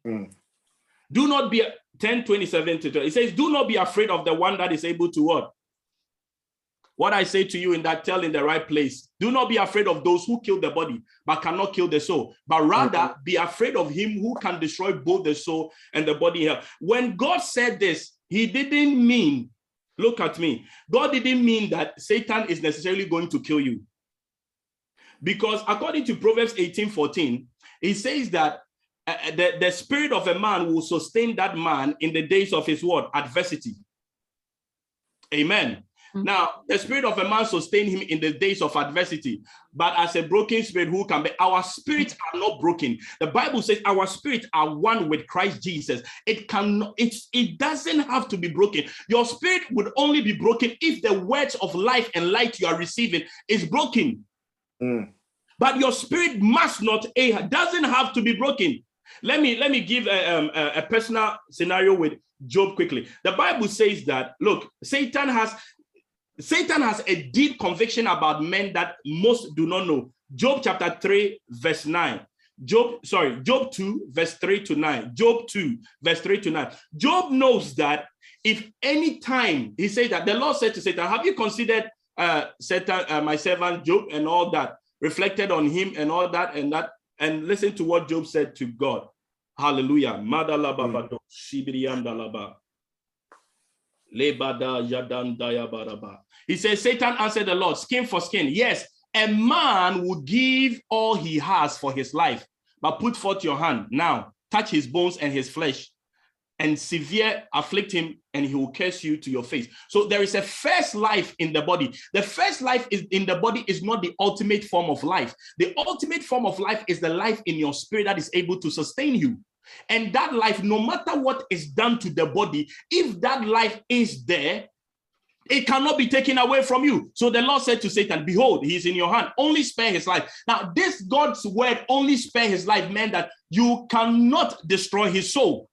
S3: Mm.
S1: Do not be 10, 27 to 20. It says, Do not be afraid of the one that is able to what? What I say to you in that tell in the right place. Do not be afraid of those who kill the body, but cannot kill the soul. But rather be afraid of him who can destroy both the soul and the body. here. When God said this, he didn't mean, look at me. God didn't mean that Satan is necessarily going to kill you. Because according to Proverbs 18 14, he says that uh, the, the spirit of a man will sustain that man in the days of his what? Adversity. Amen.
S2: Mhm.
S1: Now, the spirit of a man sustain him in the days of adversity, but as a broken spirit, who can be? Our spirits are not broken. The Bible says our spirits are one with Christ Jesus. It can it, it doesn't have to be broken. Your spirit would only be broken if the words of life and light you are receiving is broken.
S3: Mm.
S1: But your spirit must not, it doesn't have to be broken. Let me let me give a, um, a, a personal scenario with Job quickly. The Bible says that look, Satan has Satan has a deep conviction about men that most do not know. Job chapter 3, verse 9. Job, sorry, Job 2, verse 3 to 9. Job 2, verse 3 to 9. Job knows that if any time he said that the Lord said to Satan, Have you considered uh Satan, uh, my servant Job, and all that, reflected on him and all that, and that, and listen to what Job said to God. Hallelujah. He says, Satan answered the Lord, skin for skin. Yes, a man will give all he has for his life, but put forth your hand now, touch his bones and his flesh, and severe afflict him, and he will curse you to your face. So there is a first life in the body. The first life is in the body is not the ultimate form of life. The ultimate form of life is the life in your spirit that is able to sustain you. And that life, no matter what is done to the body, if that life is there, it cannot be taken away from you. So the Lord said to Satan, Behold, he is in your hand. Only spare his life. Now, this God's word, only spare his life, meant that you cannot destroy his soul.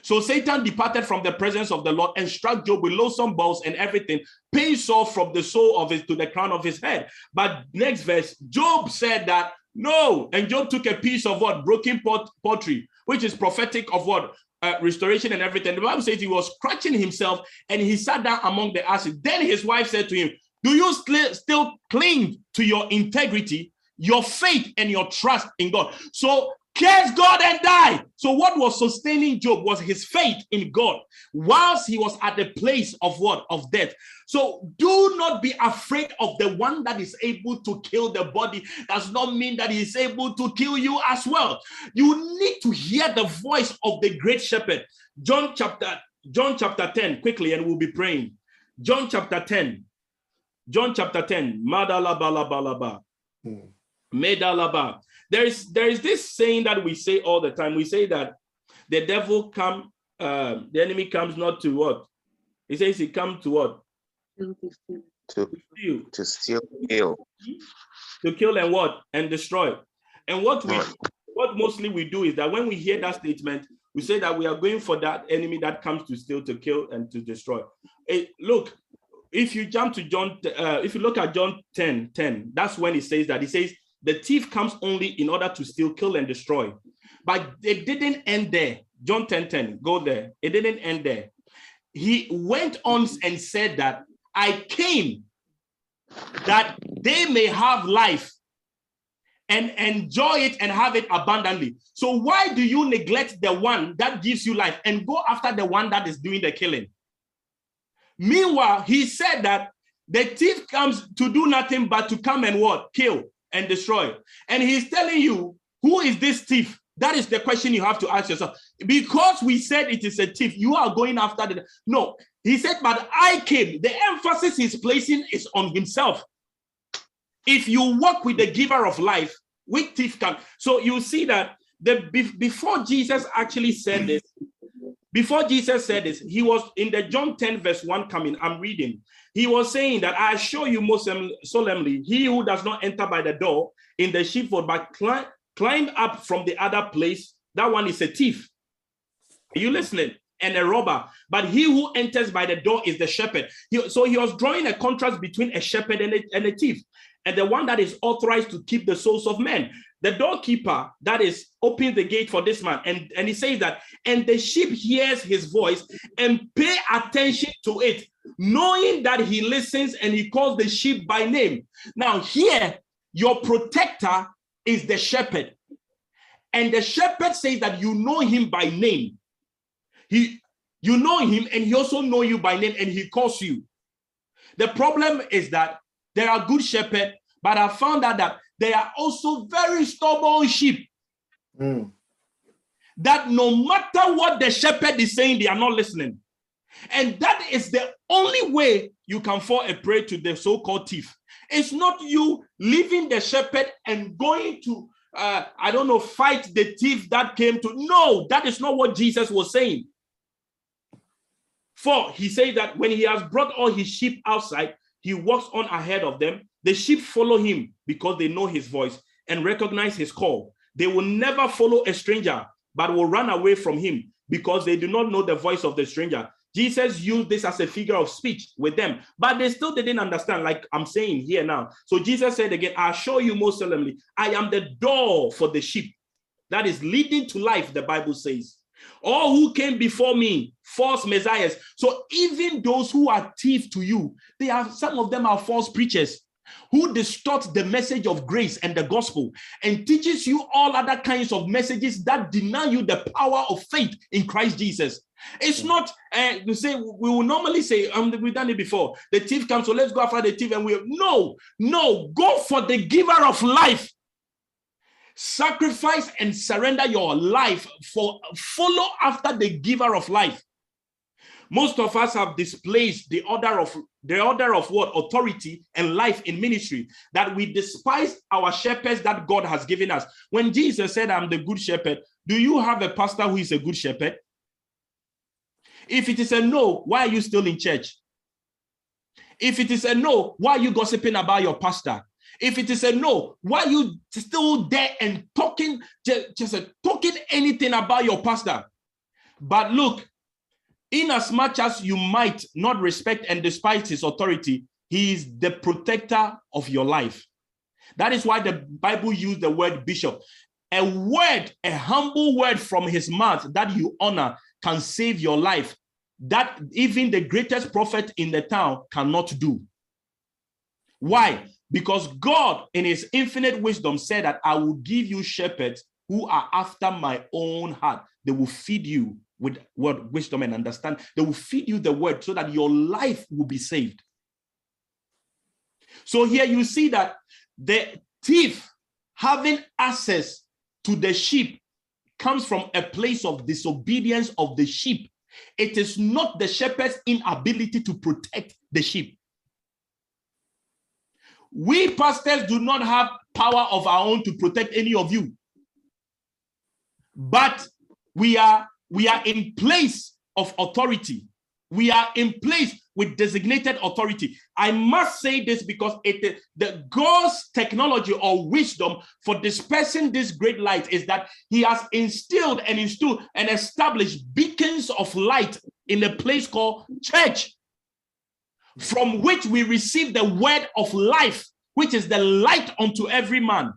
S1: So Satan departed from the presence of the Lord and struck Job with loathsome balls and everything, pain sore from the sole of his to the crown of his head. But next verse, Job said that no, and Job took a piece of what broken pot, pottery, which is prophetic of what uh, restoration and everything. The Bible says he was scratching himself and he sat down among the ashes. Then his wife said to him, Do you still, still cling to your integrity, your faith, and your trust in God? So curse God and die. So what was sustaining Job was his faith in God, whilst he was at the place of what? Of death. So do not be afraid of the one that is able to kill the body. Does not mean that he is able to kill you as well. You need to hear the voice of the great shepherd. John chapter John chapter 10 quickly and we'll be praying. John chapter 10. John chapter 10. Madalabalaba.
S3: Hmm.
S1: Medalaba. There is there is this saying that we say all the time. We say that the devil come, uh, the enemy comes not to what? He says he come to what?
S3: To
S1: Steal,
S3: to steal, kill.
S1: to kill and what? And destroy. And what we what mostly we do is that when we hear that statement, we say that we are going for that enemy that comes to steal, to kill, and to destroy. Eh, look, if you jump to John, uh, if you look at John 10, 10, that's when he says that. He says, the thief comes only in order to steal, kill, and destroy. But it didn't end there. John 10, 10, go there. It didn't end there. He went on and said that I came that they may have life and enjoy it and have it abundantly. So why do you neglect the one that gives you life and go after the one that is doing the killing? Meanwhile, he said that the thief comes to do nothing but to come and what? Kill and destroy. And he's telling you, who is this thief? That is the question you have to ask yourself. because we said it is a thief, you are going after the no. He said, but I came. The emphasis he's placing is on himself. If you walk with the giver of life, which thief can? So you see that the before Jesus actually said this, before Jesus said this, he was in the John 10, verse 1 coming. I'm reading. He was saying that I assure you most solemnly, he who does not enter by the door in the sheepfold, but climb, climb up from the other place, that one is a thief. Are you listening? And a robber. But he who enters by the door is the shepherd. He- so he was drawing a contrast between a shepherd and a, and a thief. And the one that is authorized to keep the souls of men. The doorkeeper that is opens the gate for this man. And, and he says that, and the sheep hears his voice and pay attention to it, knowing that he listens and he calls the sheep by name. Now, here, your protector is the shepherd. And the shepherd says that you know him by name. He you know him and he also know you by name and he calls you. The problem is that there are good shepherds, but I found out that there are also very stubborn sheep
S3: Mm.
S1: that no matter what the shepherd is saying, they are not listening. And that is the only way you can fall a prey to the so-called thief. It's not you leaving the shepherd and going to, uh, I don't know, fight the thief that came to. No, that is not what Jesus was saying. For he said that when he has brought all his sheep outside, he walks on ahead of them. The sheep follow him because they know his voice and recognize his call. They will never follow a stranger, but will run away from him because they do not know the voice of the stranger. Jesus used this as a figure of speech with them, but they still didn't understand, like I'm saying here now. So Jesus said again, I assure you most solemnly, I am the door for the sheep that is leading to life, the Bible says. All who came before me, false messiahs. So even those who are thief to you, they are some of them are false preachers who distorts the message of grace and the gospel and teaches you all other kinds of messages that deny you the power of faith in Christ Jesus. It's not uh, to say we will normally say um we've done it before. The thief comes, so let's go after the thief, and we no no go for the giver of life. Sacrifice and surrender your life for follow after the giver of life. Most of us have displaced the order of the order of what authority and life in ministry that we despise our shepherds that God has given us. When Jesus said, I'm the good shepherd, do you have a pastor who is a good shepherd? If it is a no, why are you still in church? If it is a no, why are you gossiping about your pastor? If it is a no, why are you still there and talking just, just talking anything about your pastor? But look, in as much as you might not respect and despise his authority, he is the protector of your life. That is why the Bible used the word bishop. A word, a humble word from his mouth that you honor can save your life. That even the greatest prophet in the town cannot do. Why? Because God, in his infinite wisdom, said that I will give you shepherds who are after my own heart. They will feed you with word, wisdom, and understand. They will feed you the word so that your life will be saved. So here you see that the thief having access to the sheep comes from a place of disobedience of the sheep. It is not the shepherd's inability to protect the sheep. We pastors do not have power of our own to protect any of you. But we are we are in place of authority. We are in place with designated authority. I must say this because it the God's technology or wisdom for dispersing this great light is that He has instilled and instilled and established beacons of light in a place called church, from which we receive the word of life, which is the light unto every man.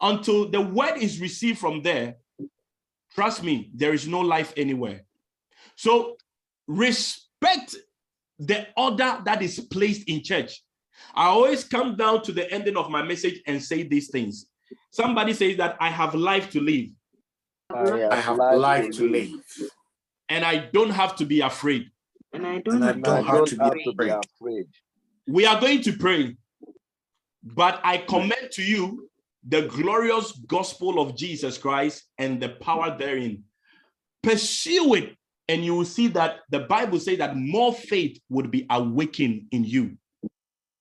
S1: Until the word is received from there, trust me, there is no life anywhere. So respect the order that is placed in church. I always come down to the ending of my message and say these things. Somebody says that I have life to live
S3: I have life to live.
S1: and I don't have to be afraid.
S2: And I don't
S3: And I
S2: have
S3: don't
S2: to
S3: have
S2: be
S3: to be
S2: afraid.
S3: afraid.
S4: afraid.
S1: We are going to pray, but I commend to you the glorious gospel of Jesus Christ and the power therein. Pursue it, and you will see that the Bible says that more faith would be awakened in you.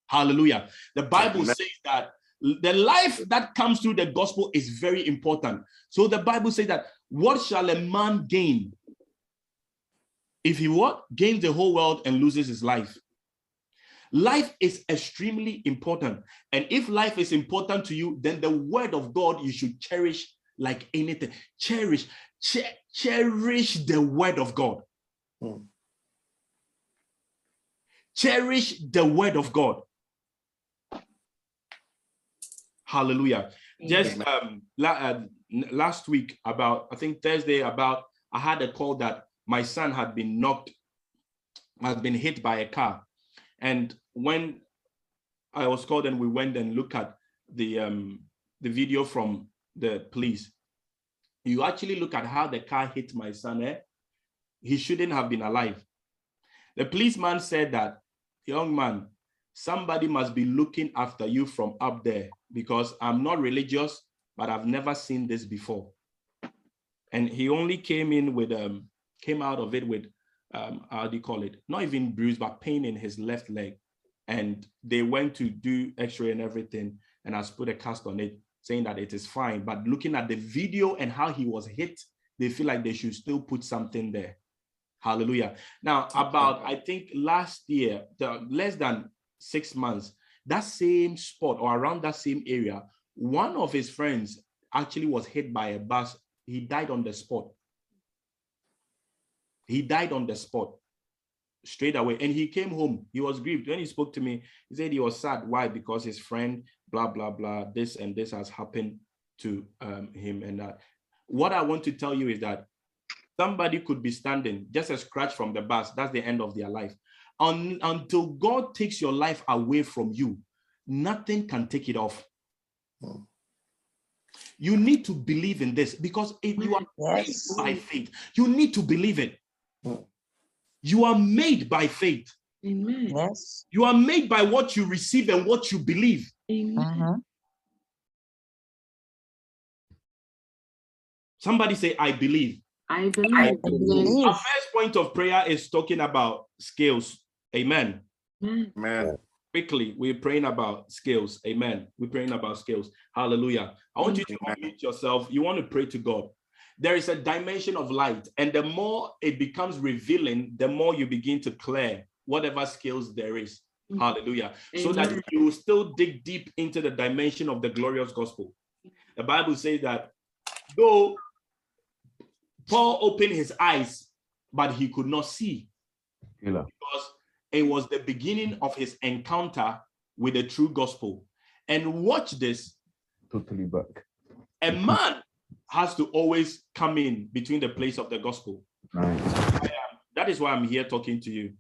S1: Hallelujah. The Bible Amen. says that the life that comes through the gospel is very important. So the Bible says that what shall a man gain if he what gains the whole world and loses his life? Life is extremely important. And if life is important to you, then the word of God you should cherish like anything. Cherish, cherish the word of God. Hmm. Cherish the word of God. Hallelujah. Just um, la uh, last week, about I think Thursday, about I had a call that my son had been knocked, had been hit by a car, and when I was called and we went and looked at the um, the video from the police, you actually look at how the car hit my son. Eh? He shouldn't have been alive. The policeman said that, young man, somebody must be looking after you from up there because I'm not religious, but I've never seen this before. And he only came in with um came out of it with um how do you call it? Not even bruise, but pain in his left leg and they went to do x-ray and everything and has put a cast on it saying that it is fine. But looking at the video and how he was hit they feel like they should still put something there. Hallelujah. Now about i think last year the less than six months that same spot or around that same area one of his friends actually was hit by a bus. He died on the spot. He died on the spot straight away. And he came home. He was grieved. When he spoke to me, he said he was sad. Why? Because his friend, blah, blah, blah, this and this has happened to um, him. And that. What I want to tell you is that somebody could be standing just a scratch from the bus. That's the end of their life. Un until God takes your life away from you, nothing can take it off. Hmm. You need to believe in this because if you are yes. by faith, you need to believe it. Hmm. You are made by faith.
S2: Amen.
S4: Yes.
S1: You are made by what you receive and what you believe.
S2: Amen. Uh-huh.
S1: Somebody say, I believe.
S2: I believe. I
S4: believe.
S1: Our first point of prayer is talking about skills. Amen.
S3: Amen.
S1: Quickly, we're praying about skills. Amen. We're praying about skills. Hallelujah. I want you to unmute yourself. You want to pray to God there is a dimension of light and the more it becomes revealing the more you begin to clear whatever skills there is. Mm-hmm. hallelujah. So that you still dig deep into the dimension of the glorious gospel. The bible says that though paul opened his eyes but he could not see because it was the beginning of his encounter with the true gospel. And watch this.
S3: Totally back.
S1: A man has to always come in between the place of the gospel.
S3: Right.
S1: that is why I'm here talking to you.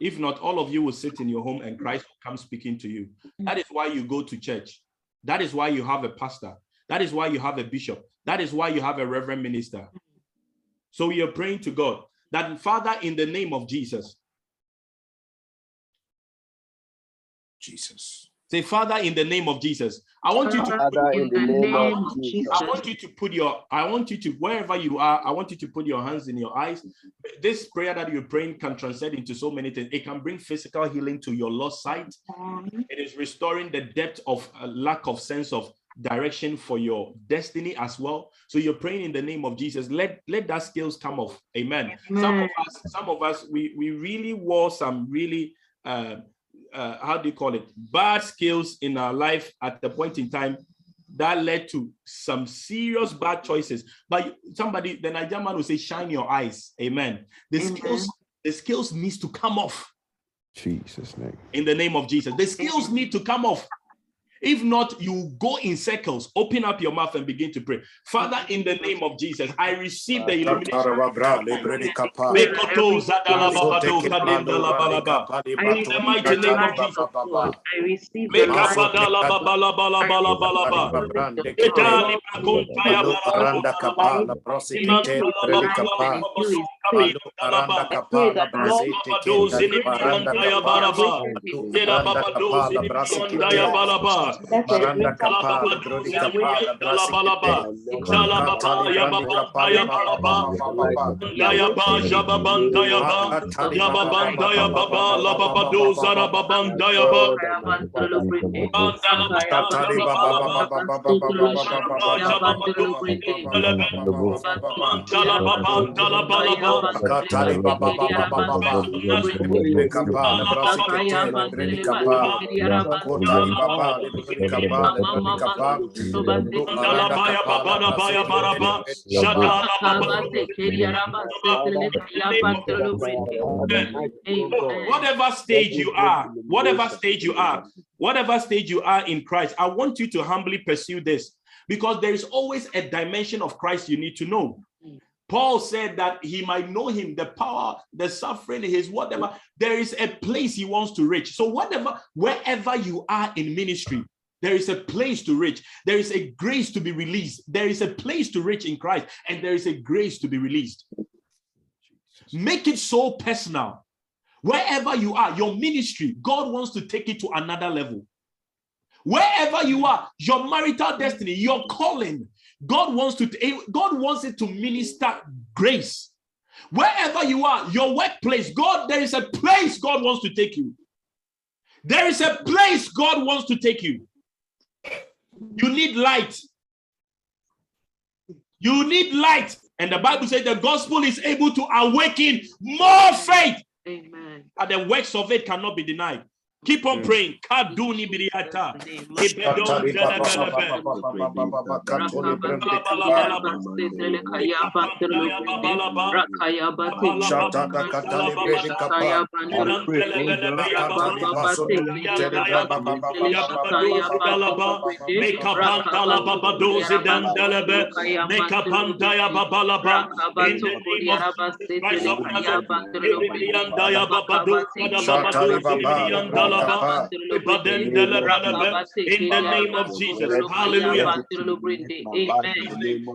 S1: If not, all of you will sit in your home and Christ will come speaking to you. That is why you go to church. That is why you have a pastor. That is why you have a bishop. That is why you have a reverend minister. So you're praying to God that, Father, in the name of Jesus.
S3: Jesus.
S1: Say, Father, in the name of Jesus, I want you to
S4: Father, in the name of Jesus.
S1: I want you to put your, I want you to, wherever you are, I want you to put your hands in your eyes. This prayer that you're praying can transcend into so many things. It can bring physical healing to your lost sight. It is restoring the depth of uh, lack of sense of direction for your destiny as well. So you're praying in the name of Jesus. Let let that skills come off. Amen. Amen. Some of us, some of us, we we really wore some really uh, uh, how do you call it? Bad skills in our life at the point in time that led to some serious bad choices. But somebody the nigerian man will say shine your eyes. Amen. The amen. skills the skills needs to come off.
S3: Jesus name.
S1: In the name of jesus. The skills need to come off if not, you go in circles, open up your mouth and begin to pray. Father, in the name of Jesus, I receive the illumination. In the mighty name of Jesus, I receive the
S6: kapa, libre kapa, Londo
S1: Dalabaya, babada, baya, baraba. Shadalababa. Whatever stage you are, whatever stage you are, whatever stage you are in Christ, I want you to humbly pursue this because there is always a dimension of Christ you need to know. Paul said that he might know him, the power, the suffering, his whatever. There is a place he wants to reach. So, whatever, wherever you are in ministry, there is a place to reach. There is a grace to be released. There is a place to reach in Christ, and there is a grace to be released. Make it so personal. Wherever you are, your ministry, God wants to take it to another level. Wherever you are, your marital destiny, your calling, God wants to eh, God wants it to minister grace. Wherever you are, your workplace, God, there is a place God wants to take you. There is a place God wants to take you. You need light. You need light. And the Bible says the gospel is able to awaken more faith.
S2: Amen.
S1: And the works of it cannot be denied. Keep on praying. Kaduni biriata. Ibedon In the name of Jesus. Hallelujah.
S2: Amen.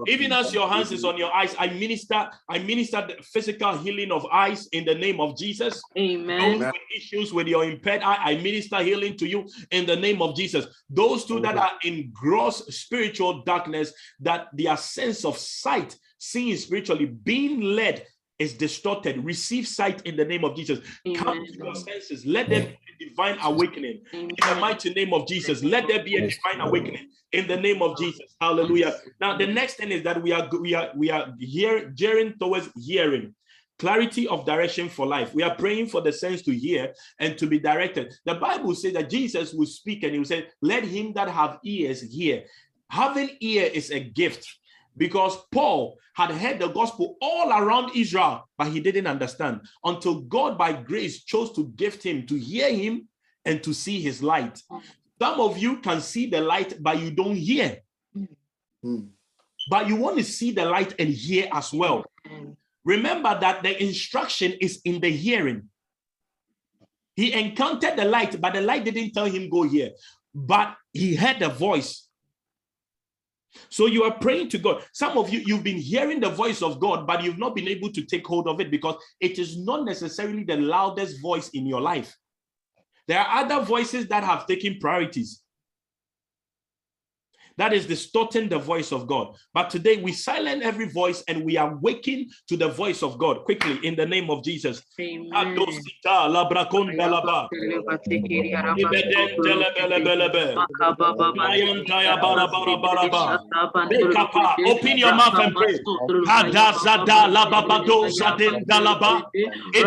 S1: Even as your hands is on your eyes, I minister, I minister the physical healing of eyes in the name of Jesus. Those
S2: Amen.
S1: with issues with your impaired eye, I minister healing to you in the name of Jesus. Those two that are in gross spiritual darkness, that their sense of sight, seeing spiritually, being led is distorted. Receive sight in the name of Jesus. Come to your senses. Let there be a divine awakening in the mighty name of Jesus. Let there be a divine awakening in the name of Jesus. Hallelujah. Now, the next thing is that we are we are we are here gearing towards hearing. Clarity of direction for life. We are praying for the sense to hear and to be directed. The Bible says that Jesus will speak and he will say, Let him that have ears hear. Having ear is a gift because Paul had heard the gospel all around Israel, but he didn't understand until God, by grace, chose to gift him to hear him and to see his light. Some of you can see the light, but you don't hear.
S6: Hmm.
S1: But you want to see the light and hear as well. Remember that the instruction is in the hearing. He encountered the light, but the light didn't tell him go here. But he heard the voice. So you are praying to God. Some of you, you've been hearing the voice of God, but you've not been able to take hold of it because it is not necessarily the loudest voice in your life. There are other voices that have taken priorities. That is distorting the voice of God. But today we silence every voice and we are waking to the voice of God quickly in the name of Jesus. Open your mouth and pray.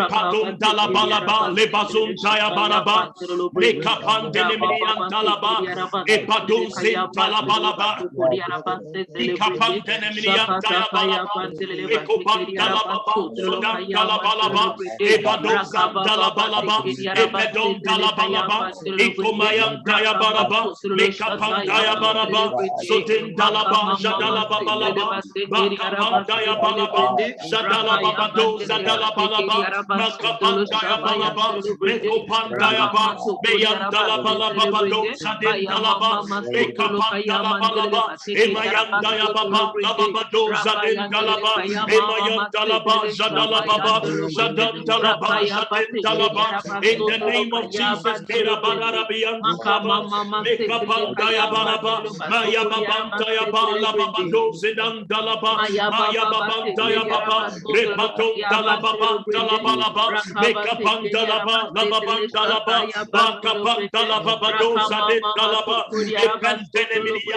S1: Lababado zadin dalaba. Dalabalaba. Dalaba. Zin. Dalaba, Mekapandala Talabalaba, Emayandaya Baba, Lababado, Zadin Talaba, Emayan Talaba, Zadalababa, Zadan Talaba, Zadin Talaba, in the name of Jesus, Kira Bararabian Baba, Mekapandaya Baraba, Maya Babantaya Bala Babado, Zidan Dalaba, Maya Babantaya Baba, Repaton Talababa, Talabalaba, Mekapandalaba, Lababandalaba, Bakapandalababado, Zadin Talaba, Epentenemilian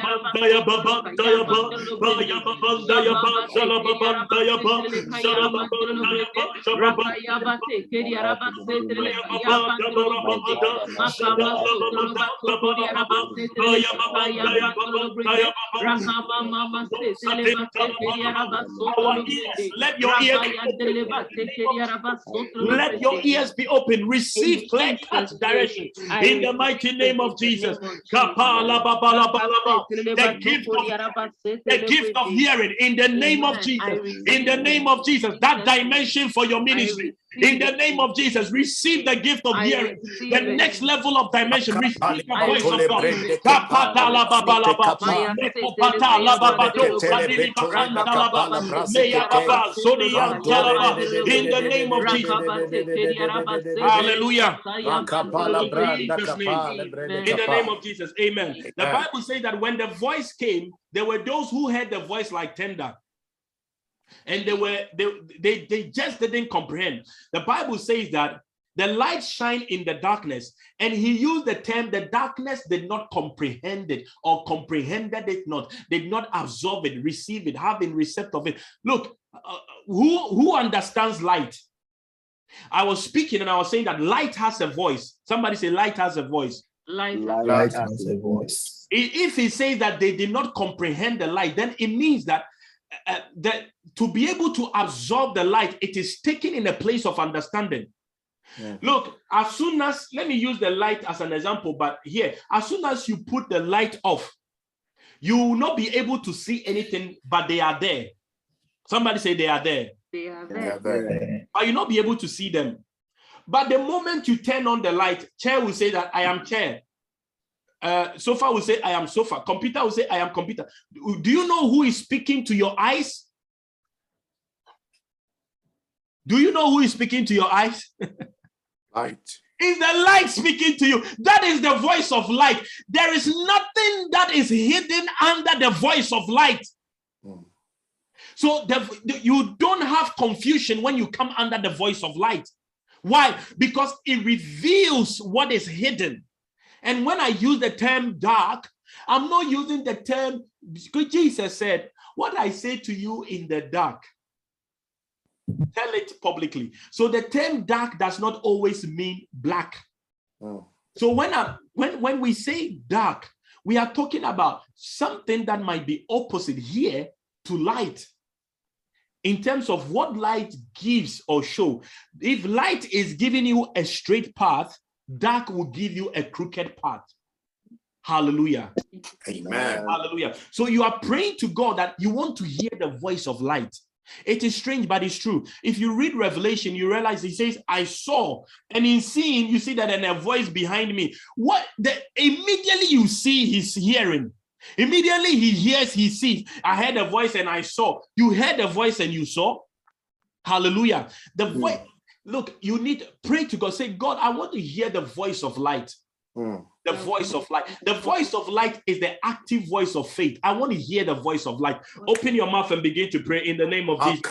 S1: Let your ears let your ears be open. Receive clear cut direction. In the mighty name of Jesus. Kapala babala balaba. The gift of the gift of hearing in the name of Jesus. In the name of Jesus, that dimension for your ministry. In the name of Jesus, receive the gift of hearing. The next level of dimension, receive the voice of God. Kapata la babala ba. Mekopata la babado. Sadili bakanda la ba. Meya baba. Sodiyan talaba. In the name of Jesus. Hallelujah. In the name of Jesus. Amen. The Bible says that when the voice came, there were those who heard the voice like tender. And they were they, they they just didn't comprehend. The Bible says that the light shine in the darkness, and he used the term the darkness did not comprehend it or comprehended it not, did not absorb it, receive it, have been receptive of it. Look, uh, who who understands light? I was speaking and I was saying that light has a voice. Somebody say light has a voice.
S2: Light
S4: Light has a voice.
S1: I- If he says that they did not comprehend the light, then it means that uh, that to be able to absorb the light, it is taken in a place of understanding.
S4: Yeah.
S1: Look, as soon as let me use the light as an example, but here, as soon as you put the light off, you will not be able to see anything, but they are there. Somebody say they are there,
S2: They are
S6: Yeah,
S2: there.
S6: there.
S1: but you not be able to see them. But the moment you turn on the light, chair will say that I am chair. Uh, sofa will say I am sofa. Computer will say I am computer. Do you know who is speaking to your eyes? Do you know who is speaking to your eyes?
S6: Light.
S1: Is the light speaking to you? That is the voice of light. There is nothing that is hidden under the voice of light.
S6: Mm.
S1: So the, the- you don't have confusion when you come under the voice of light. Why? Because it reveals what is hidden. And when I use the term dark, I'm not using the term because Jesus said, What I say to you in the dark, tell it publicly. So the term dark does not always mean black.
S6: Mm.
S1: So when I when when we say dark, we are talking about something that might be opposite here to light. In terms of what light gives or show, if light is giving you a straight path, dark will give you a crooked path. Hallelujah.
S6: Amen.
S1: Hallelujah. So you are praying to God that you want to hear the voice of light. It is strange, but it's true. If you read Revelation, you realize he says, I saw, and in seeing, you see that and a voice behind me. What the immediately you see he's hearing. Immediately he hears, he sees. I heard a voice and I saw. You heard a voice and you saw. Hallelujah. The hmm. voice, look, you need pray to God. Say, God, I want to hear the voice of light
S6: Mm.
S1: The voice of light. The voice of light is the active voice of faith. I want to hear the voice of light. Open your mouth and begin to pray in the name of Jesus.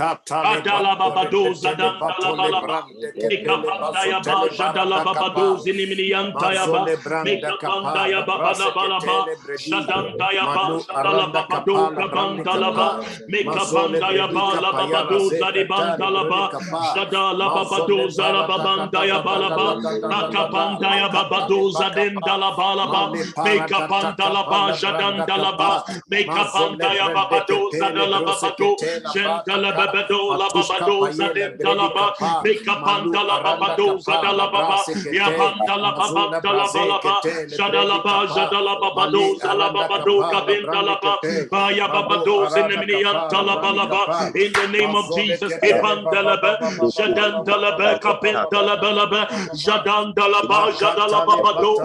S1: Adala babado zadan dalabalaba. Ikapandaya ba jadala babado ziniminiantaya ba. Mikapandaya babala balaba. Shadandaya ba jadala babado kabandala ba. Mikapandaya ba la babado zadibandala ba. Shadala babado zala babandaya balaba. Makapandaya babado zadendala Jadala Balaba, make up Andalaba, Jadandalaba, make up Andaya Babado, Zadala Babado, Jendala Babado, Lababado, Zadendalaba, make up Andala Babado, Zadala Baba, Yabandala Babandala Balaba, Jadalaba, Jadala Babado, Zalababado, Kabindalaba, Baya Babado, Zineminian Talabalaba, in the name of Jesus, Ibandalaba, Jadandalaba, Kapindalabalaba, Jadandalaba, Jadalababado,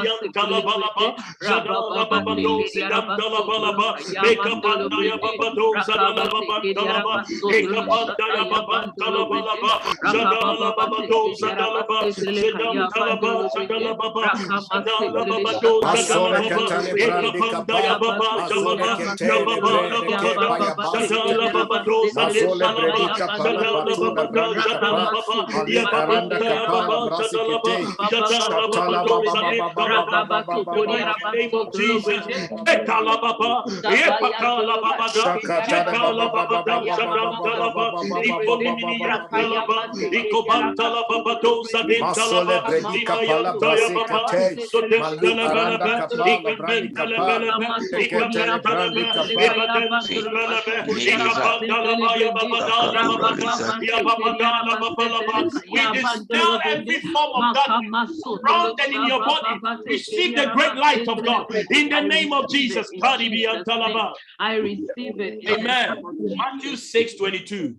S1: Mekapandayaba, Jadala babada, jadandalabalaba, Ekapandaya baba, Jalababado, Zadandalaba, Baya babandayaba, jabandalaba, Ebandalababa, Jadalaba, Jadandalababandalaba, Ekomandalaba, Jadaba, Lebrakomdalabalaba, Ekapandeminiantalabalaba, Jadalababado, Zidandalabalaba, Ekapandayababado, Zadalababandalaba, Ekapandayababandalabalaba, Jadalababado, Zadalaba, Zidandalaba, Name of Jesus. Ekalababa, Imayantayababa. We dispel every form of darkness grounded in your body. Receive the great light of God in the name of Jesus.
S2: I receive it.
S1: Amen.
S2: name of Jesus.
S1: Matthew 6 22.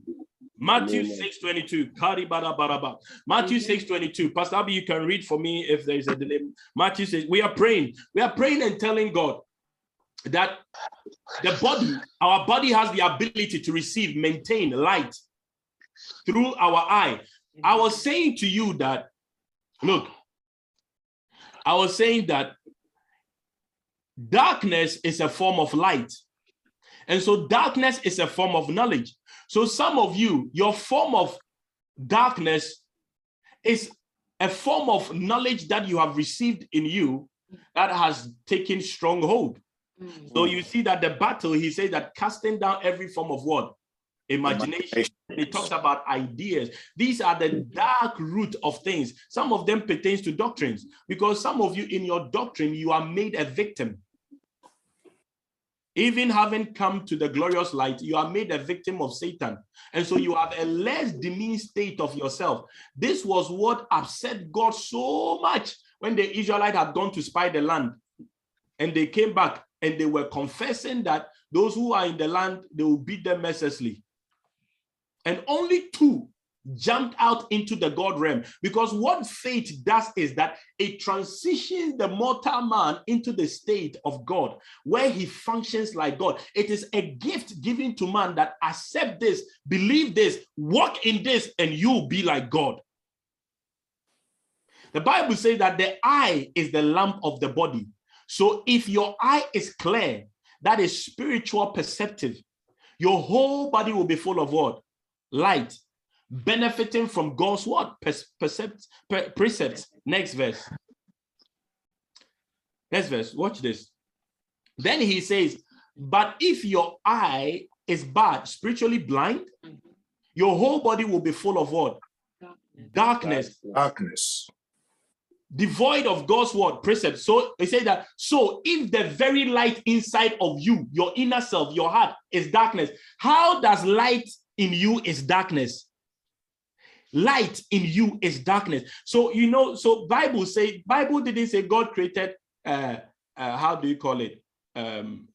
S1: Matthew 6 22. Kari bara bara ba. Matthew 6 22. Pastor Abby, you can read for me if there is a delay. Matthew says, We are praying. We are praying and telling God that the body, our body has the ability to receive, maintain light through our eye. I was saying to you that, look, I was saying that darkness is a form of light. And so darkness is a form of knowledge. So some of you, your form of darkness is a form of knowledge that you have received in you that has taken stronghold. Mm. So you see that the battle, he says that casting down every form of what? Imagination. And he talks about ideas. These are the dark root of things. Some of them pertains to doctrines because some of you in your doctrine, you are made a victim. Even having come to the glorious light, you are made a victim of Satan. And so you have a less demeaned state of yourself. This was what upset God so much when the Israelite had gone to spy the land. And they came back and they were confessing that those who are in the land, they will beat them mercilessly. And only two jumped out into the God realm because what faith does is that it transitions the mortal man into the state of God where he functions like God. It is a gift given to man that accept this, believe this, walk in this, and you'll be like God. The Bible says that the eye is the lamp of the body. So if your eye is clear, that is spiritual perceptive, your whole body will be full of what? Light, benefiting from God's what? Percept, per, precepts. Next verse. Next verse. Watch this. Then he says, but if your eye is bad, spiritually blind, your whole body will be full of what? Darkness
S6: Darkness.
S1: devoid of God's word precept. So he said that so if the very light inside of you, your inner self, your heart is darkness, how does light in you is darkness? Light in you is darkness. So you know, so Bible say Bible didn't say God created uh, uh, how do you call it? Um,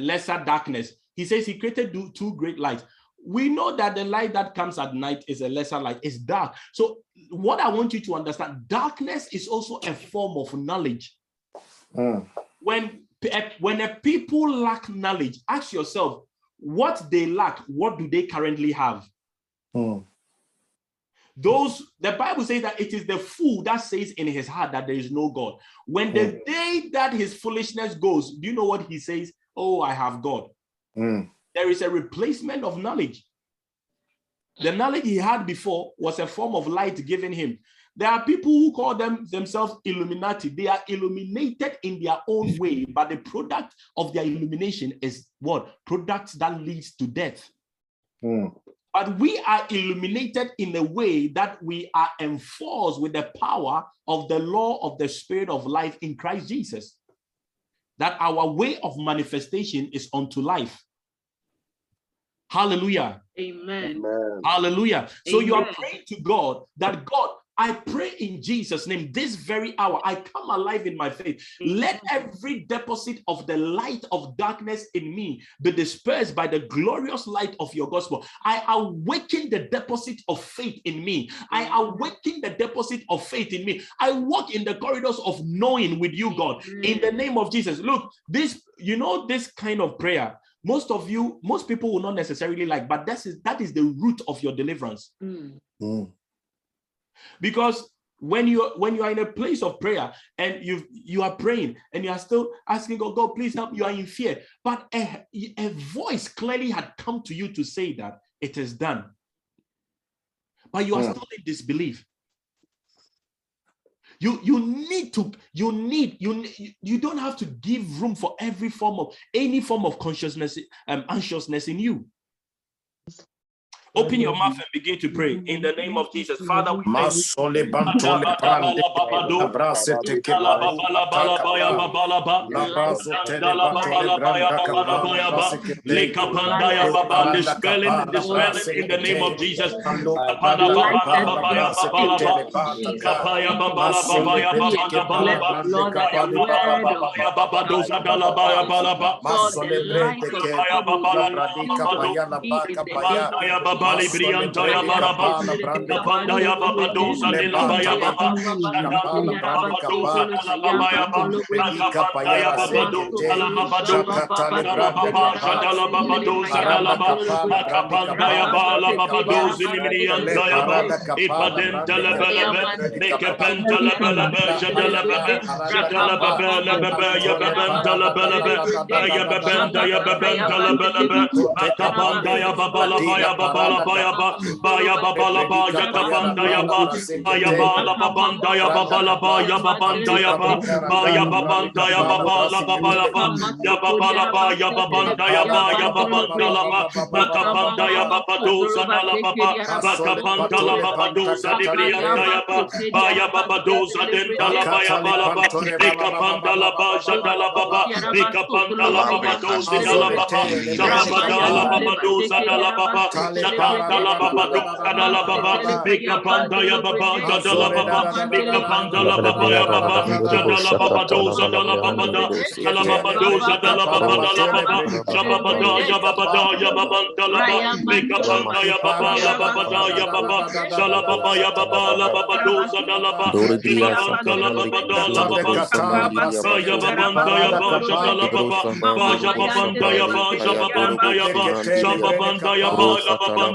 S1: lesser darkness. He says he created two- two great lights. We know that the light that comes at night is a lesser light, it's dark. So, what I want you to understand darkness is also a form of knowledge.
S6: Mm.
S1: When, when a people lack knowledge, ask yourself what they lack, what do they currently have?
S6: Mm.
S1: Those the Bible says that it is the fool that says in his heart that there is no God. When the day that his foolishness goes, do you know what he says? Oh, I have God.
S6: Mm.
S1: There is a replacement of knowledge. The knowledge he had before was a form of light given him. There are people who call them themselves Illuminati. They are illuminated in their own way, but the product of their illumination is what? Product that leads to death.
S6: Mm.
S1: But we are illuminated in a way that we are enforced with the power of the law of the spirit of life in Christ Jesus. That our way of manifestation is unto life. Hallelujah.
S2: Amen.
S1: Hallelujah. So you are praying to God that God, I pray in Jesus' name, this very hour, I come alive in my faith. Let every deposit of the light of darkness in me be dispersed by the glorious light of your gospel. I awaken the deposit of faith in me. I awaken the deposit of faith in me. I walk in the corridors of knowing with you, God, in the name of Jesus. Look, this, you know, this kind of prayer. Most of you, most people will not necessarily like, but that is that is the root of your deliverance
S2: Mm.
S6: Mm.
S1: Because when you when you are in a place of prayer and you you are praying and you are still asking God, God, please help. You are in fear, but a, a voice clearly had come to you to say that it is done, but you are
S6: Hmm.
S1: still in disbelief. You you need to you need you you don't have to give room for every form of any form of consciousness um anxiousness in you. Open your mouth and begin to pray in the name of Jesus, Father. We thank you.
S6: Masole bantole brande abrase teke
S1: Lekapandaya Baba, dispelling, dispelling in the name of Jesus. Kapada Baba Baba Baya Baba Baba. Kapaya Baba Baba Ya Baba Baba Baba.
S2: That
S1: Kaya
S2: the
S1: Baba
S2: word
S1: Baba
S2: of
S1: Baya Baba Dosa Dala Baya Baba Baba.
S2: God, the light of
S1: Kaya
S2: God will
S1: Baba La
S2: reveal
S1: Baba
S2: what
S1: Do.
S2: we is the
S1: Kapandaya Baba Libriantaya Baba. Kapandaya Baba Dosa Dila Baya Baba. Baba Dosa Dala Baba Ya Baba. Kapandaya Baba Dosa Baba Baba Shadala Baba Dosa Dala Baba. Kapandaya Bala Baba Dosa Libriantaya Baba. Ipaden Telebelebe. Make a pentelebelebe. Jadalebebe. Jadalebebelebebe. Yabebentelebelebe. Yabebenda Yabebentelebelebe. Akabandaya Babala Baya Babala Baya Ba. Baya Babala Baya Kabandaya Ba. Baya Bala Babandaya Babala Baya Babandaya Ba. Baya Babandaya Babala Babala Ba. Ya Ba. Ya Babandaya Ba. Ya Babandala Ba. Bakabandaya Babadosa Dala Baba. Bakabandala Babadosa Libriandaya Ba. Baya Babadosa Dendala Baya Bala Ba. Ba. Jadala Baba. Ekabandala Babadosa Dala Baba. Shababadala Babadosa Dala Baba. Shakandala Babadosa Dala Baba. Ekabandaya Baba. Jadala Baba. Ekabandala Baba Ya Baba. Jadala Babadosa Dala Baba Da. Jala Babadosa Dala Baba Dala Baba. Shababada Ya Babada Ya Babandala Ba. Ekabandaya Baba La Babada Ya Baba. Shala Baba Ya Baba La Babadosa Dala Ba. Ekabandala Babada La Baba. Baya babandaya baja dala baba. Baja babandaya baja babandaya ba. Shababandaya ba la babandaya ba la ba. Baya babandala baba jaba ba jaba bandala ba. La babandaya baja dala baba da. La babandaya baja babandaya ba. Bandaya ba la baba doza dandala ba. Beka bandala baba doza dala baba. Bandala babandala ba la baba do. Kapandala baja dala baba. Baka bandala baba doza limini yanka banda. Ime yantala ba jadala baba. Yaba banda yaba jaba bandala ba.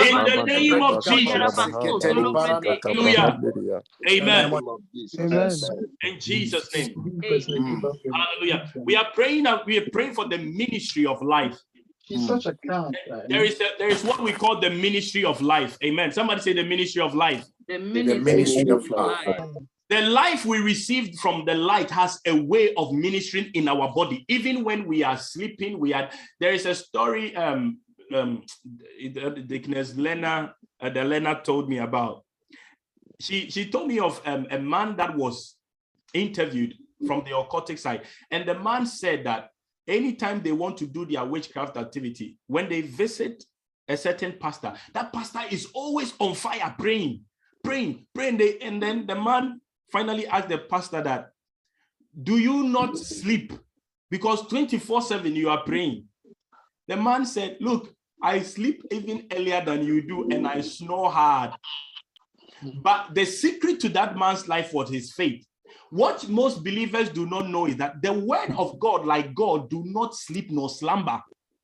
S1: In the name of. Hallelujah. Amen. In Jesus' name. Hallelujah. We are praying uh, we are praying for the ministry of life.
S4: She's such a clown.
S1: There is a, there is what we call the ministry of life. Amen. Somebody say the ministry of life.
S2: The
S6: ministry of
S2: life.
S1: The life we received from the light has a way of ministering in our body. Even when we are sleeping, we are. There is a story. Um, um, Dickness Lena, uh, the Lena told me about. She she told me of um, a man that was interviewed from the occultic side, and the man said that anytime they want to do their witchcraft activity, when they visit a certain pastor, that pastor is always on fire praying, praying, praying. They, and then the man finally asked the pastor that, do you not sleep? Because 24 seven you are praying. The man said, look, I sleep even earlier than you do and I snore hard. But the secret to that man's life was his faith. What most believers do not know is that the word of God, like God, do not sleep nor slumber.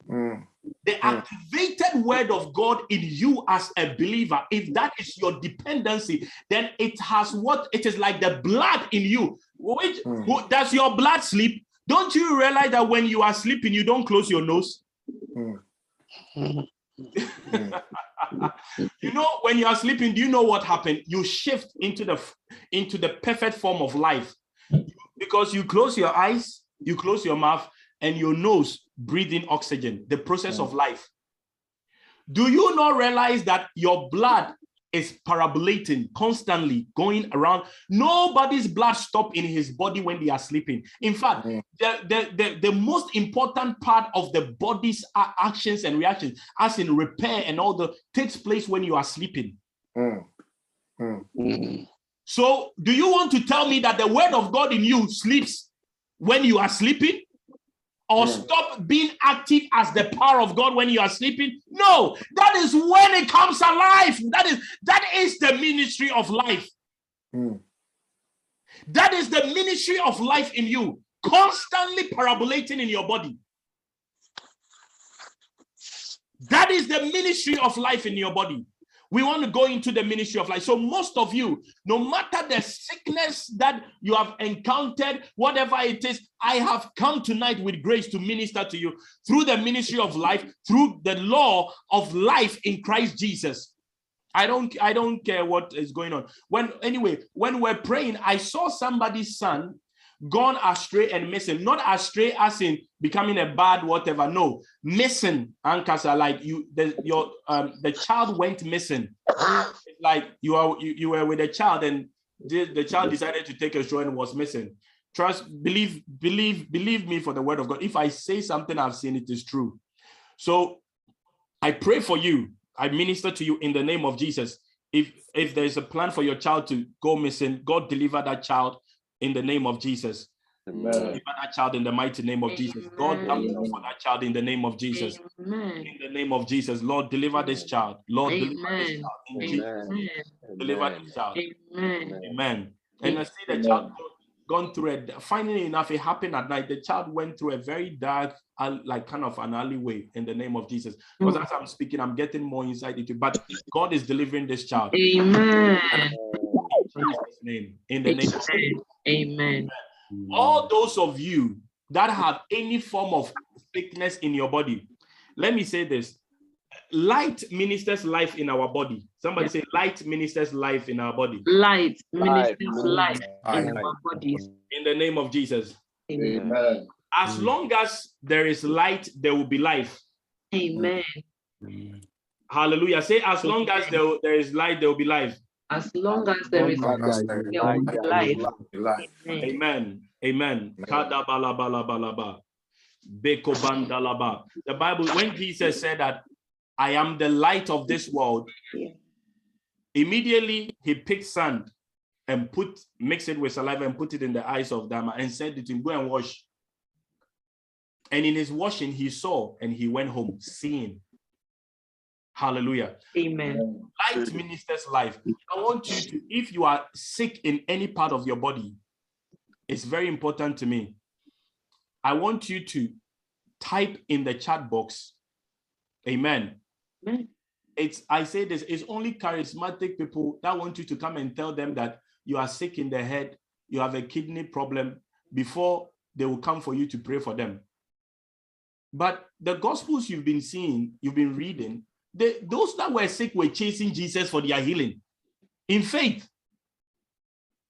S6: Mm.
S1: The activated word of God in you as a believer, if that is your dependency, then it has what it is like the blood in you. Which
S6: Mm.
S1: who- does your blood sleep? Don't you realize that when you are sleeping, you don't close your nose? You know, when you are sleeping, do you know what happened? You shift into the into the perfect form of life because you close your eyes, you close your mouth, and your nose breathe in oxygen, the process of life. Do you not realize that your blood is parabolating constantly going around? Nobody's blood stop in his body when they are sleeping. In fact,
S6: Mm.
S1: the, the, the, the most important part of the body's actions and reactions, as in repair and all the takes place when you are sleeping.
S6: Mm. Mm.
S1: So, do you want to tell me that the word of God in you sleeps when you are sleeping? Or
S6: Mm.
S1: stop being active as the power of God when you are sleeping? No, that is when it comes alive. That is that is the ministry of life.
S6: Mm.
S1: That is the ministry of life in you, constantly parabolating in your body. That is the ministry of life in your body. We want to go into the ministry of life. So, most of you, no matter the sickness that you have encountered, whatever it is, I have come tonight with grace to minister to you through the ministry of life, through the law of life in Christ Jesus. I don't, I don't care what is going on. When anyway, when we're praying, I saw somebody's son gone astray and missing. Not astray as in becoming a bad whatever. No, missing. Ankasa, like you, the your um the child went missing. Like you are you, you were with a child and the, the child decided to take a stroll and was missing. Trust, believe, believe, believe me for the word of God. If I say something I've seen, it is true. So I pray for you. I minister to you in the name of Jesus. If if there is a plan for your child to go missing, God deliver that child in the name of Jesus.
S5: Amen.
S1: Deliver that child in the mighty name of Jesus. God come
S2: Amen.
S1: through for that child in the name of Jesus.
S2: Amen.
S1: In the name of Jesus, Lord, deliver this child. Lord, deliver this child. In Jesus'
S2: Amen.
S1: deliver this child.
S2: Amen.
S1: Amen. And I see the
S5: Amen.
S1: child go- gone through it. Finally enough, it happened at night. The child went through a very dark, like kind of an alleyway in the name of Jesus. Because mm. as I'm speaking, I'm getting more insight into. But God is delivering this child
S2: Amen.
S1: In Jesus' name. In the name of
S2: Amen.
S1: all those of you that have any form of sickness in your body, let me say this light ministers life in our body. Somebody say, light ministers life in our body.
S2: Light
S3: Light,
S2: ministers
S3: Lord.
S2: life in
S6: Light.
S2: our bodies.
S1: In the name of Jesus.
S2: Amen.
S5: Amen.
S1: As mm. long as there is light, there will be life.
S2: Amen. Mm.
S1: Hallelujah. Say, as long as there, there is light, there will be life.
S2: As long as there is
S6: Long as there is
S2: there will be life.
S6: life.
S2: Amen.
S1: Amen. The Bible, when Jesus said that, I am the light of this world, immediately he picked sand and put mix it with saliva and put it in the eyes of Dama and said to him, Go and wash. And in his washing, he saw and he went home seeing. Hallelujah.
S2: Amen.
S1: Light ministers life. I want you to, if you are sick in any part of your body, it's very important to me. I want you to type in the chat box. Amen.
S2: Amen.
S1: It's I say this, it's only charismatic people that want you to come and tell them that you are sick in the head, you have a kidney problem before they will come for you to pray for them. But the gospels you've been seeing, you've been reading, those that were sick were chasing Jesus for their healing in faith.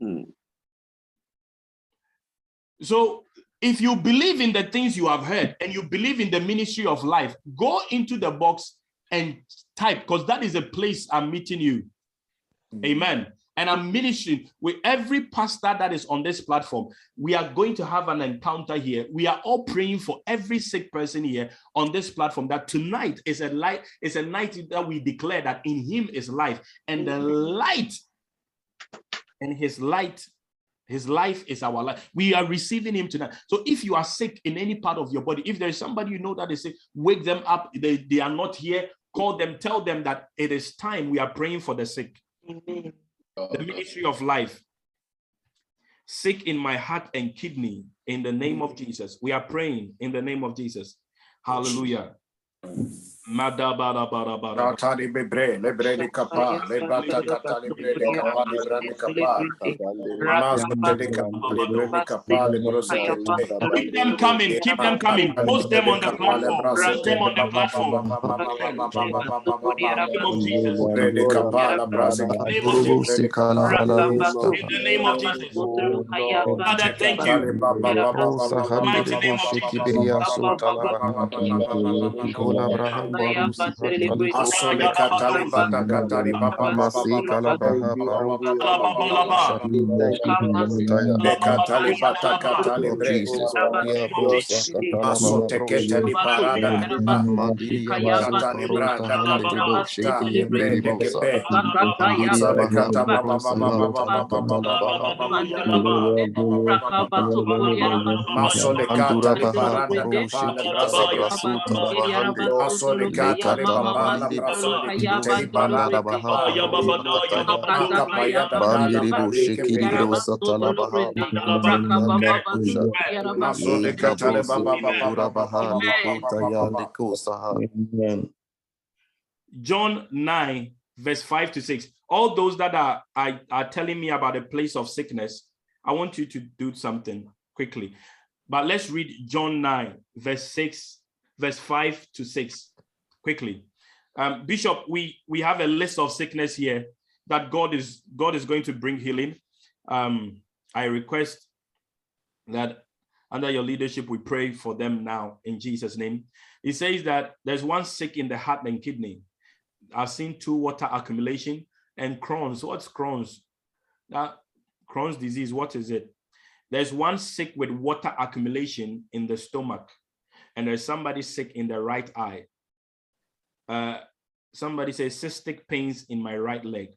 S3: Mm.
S1: So if you believe in the things you have heard and you believe in the ministry of life, go into the box and type because that is a place I'm meeting you. Mm. Amen. And I'm ministering with every pastor that is on this platform. We are going to have an encounter here. We are all praying for every sick person here on this platform. That tonight is a light, is a night that we declare that in him is life, and the light, and his light, his life is our life. We are receiving him tonight. So if you are sick in any part of your body, if there's somebody you know that is sick, wake them up. They, they are not here. Call them, tell them that it is time. We are praying for the sick
S2: Amen.
S1: The ministry of life. Sick in my heart and kidney in the name of mm. Jesus. We are praying in the name of Jesus. Hallelujah.
S6: Bebre, lebre. Mas lebre
S1: Keep them coming, keep them coming. Post them on the platform. Post them on the platform. name of Jesus.
S6: Bre de kapa, la brasa.
S1: name. In the name of Jesus. Father, thank you. Mighty name of
S6: Asole katali bata katali baba Le katali bata katali Masole baba.
S1: John 9, verse 5 to 6. All those that are, are, are telling me about a place of sickness, I want you to do something quickly. But let's read John 9, verse 6, verse 5 to 6 quickly. Um, Bishop, we, we have a list of sickness here that God is God is going to bring healing. Um, I request that under your leadership, we pray for them now in Jesus' name. He says that there's one sick in the heart and kidney. I've seen two water accumulation and Crohn's. What's Crohn's? That Crohn's disease, what is it? There's one sick with water accumulation in the stomach, and there's somebody sick in the right eye. Uh, somebody says cystic pains in my right leg,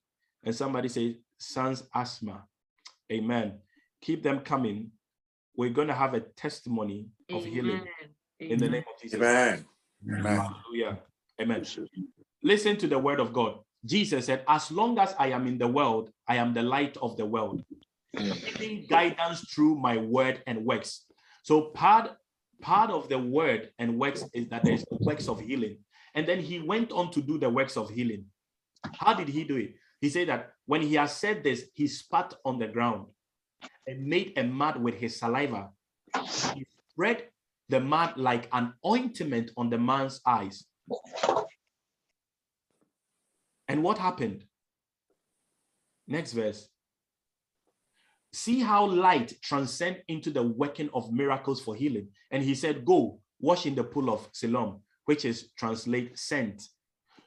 S1: and somebody says son's asthma. Amen. Keep them coming. We're going to have a testimony of healing in the name of Jesus.
S6: Amen. Amen.
S1: Hallelujah. Amen. Listen to the word of God. Jesus said, As long as I am in the world, I am the light of the world, giving guidance through my word and works. So, part, part of the word and works is that there's the works of healing. And then he went on to do the works of healing. How did he do it? He said that when he has said this, he spat on the ground and made a mud with his saliva. He spread the mud like an ointment on the man's eyes. And what happened? Next verse. See how light transcend into the working of miracles for healing. And he said, Go wash in the pool of Siloam, which is translate sent.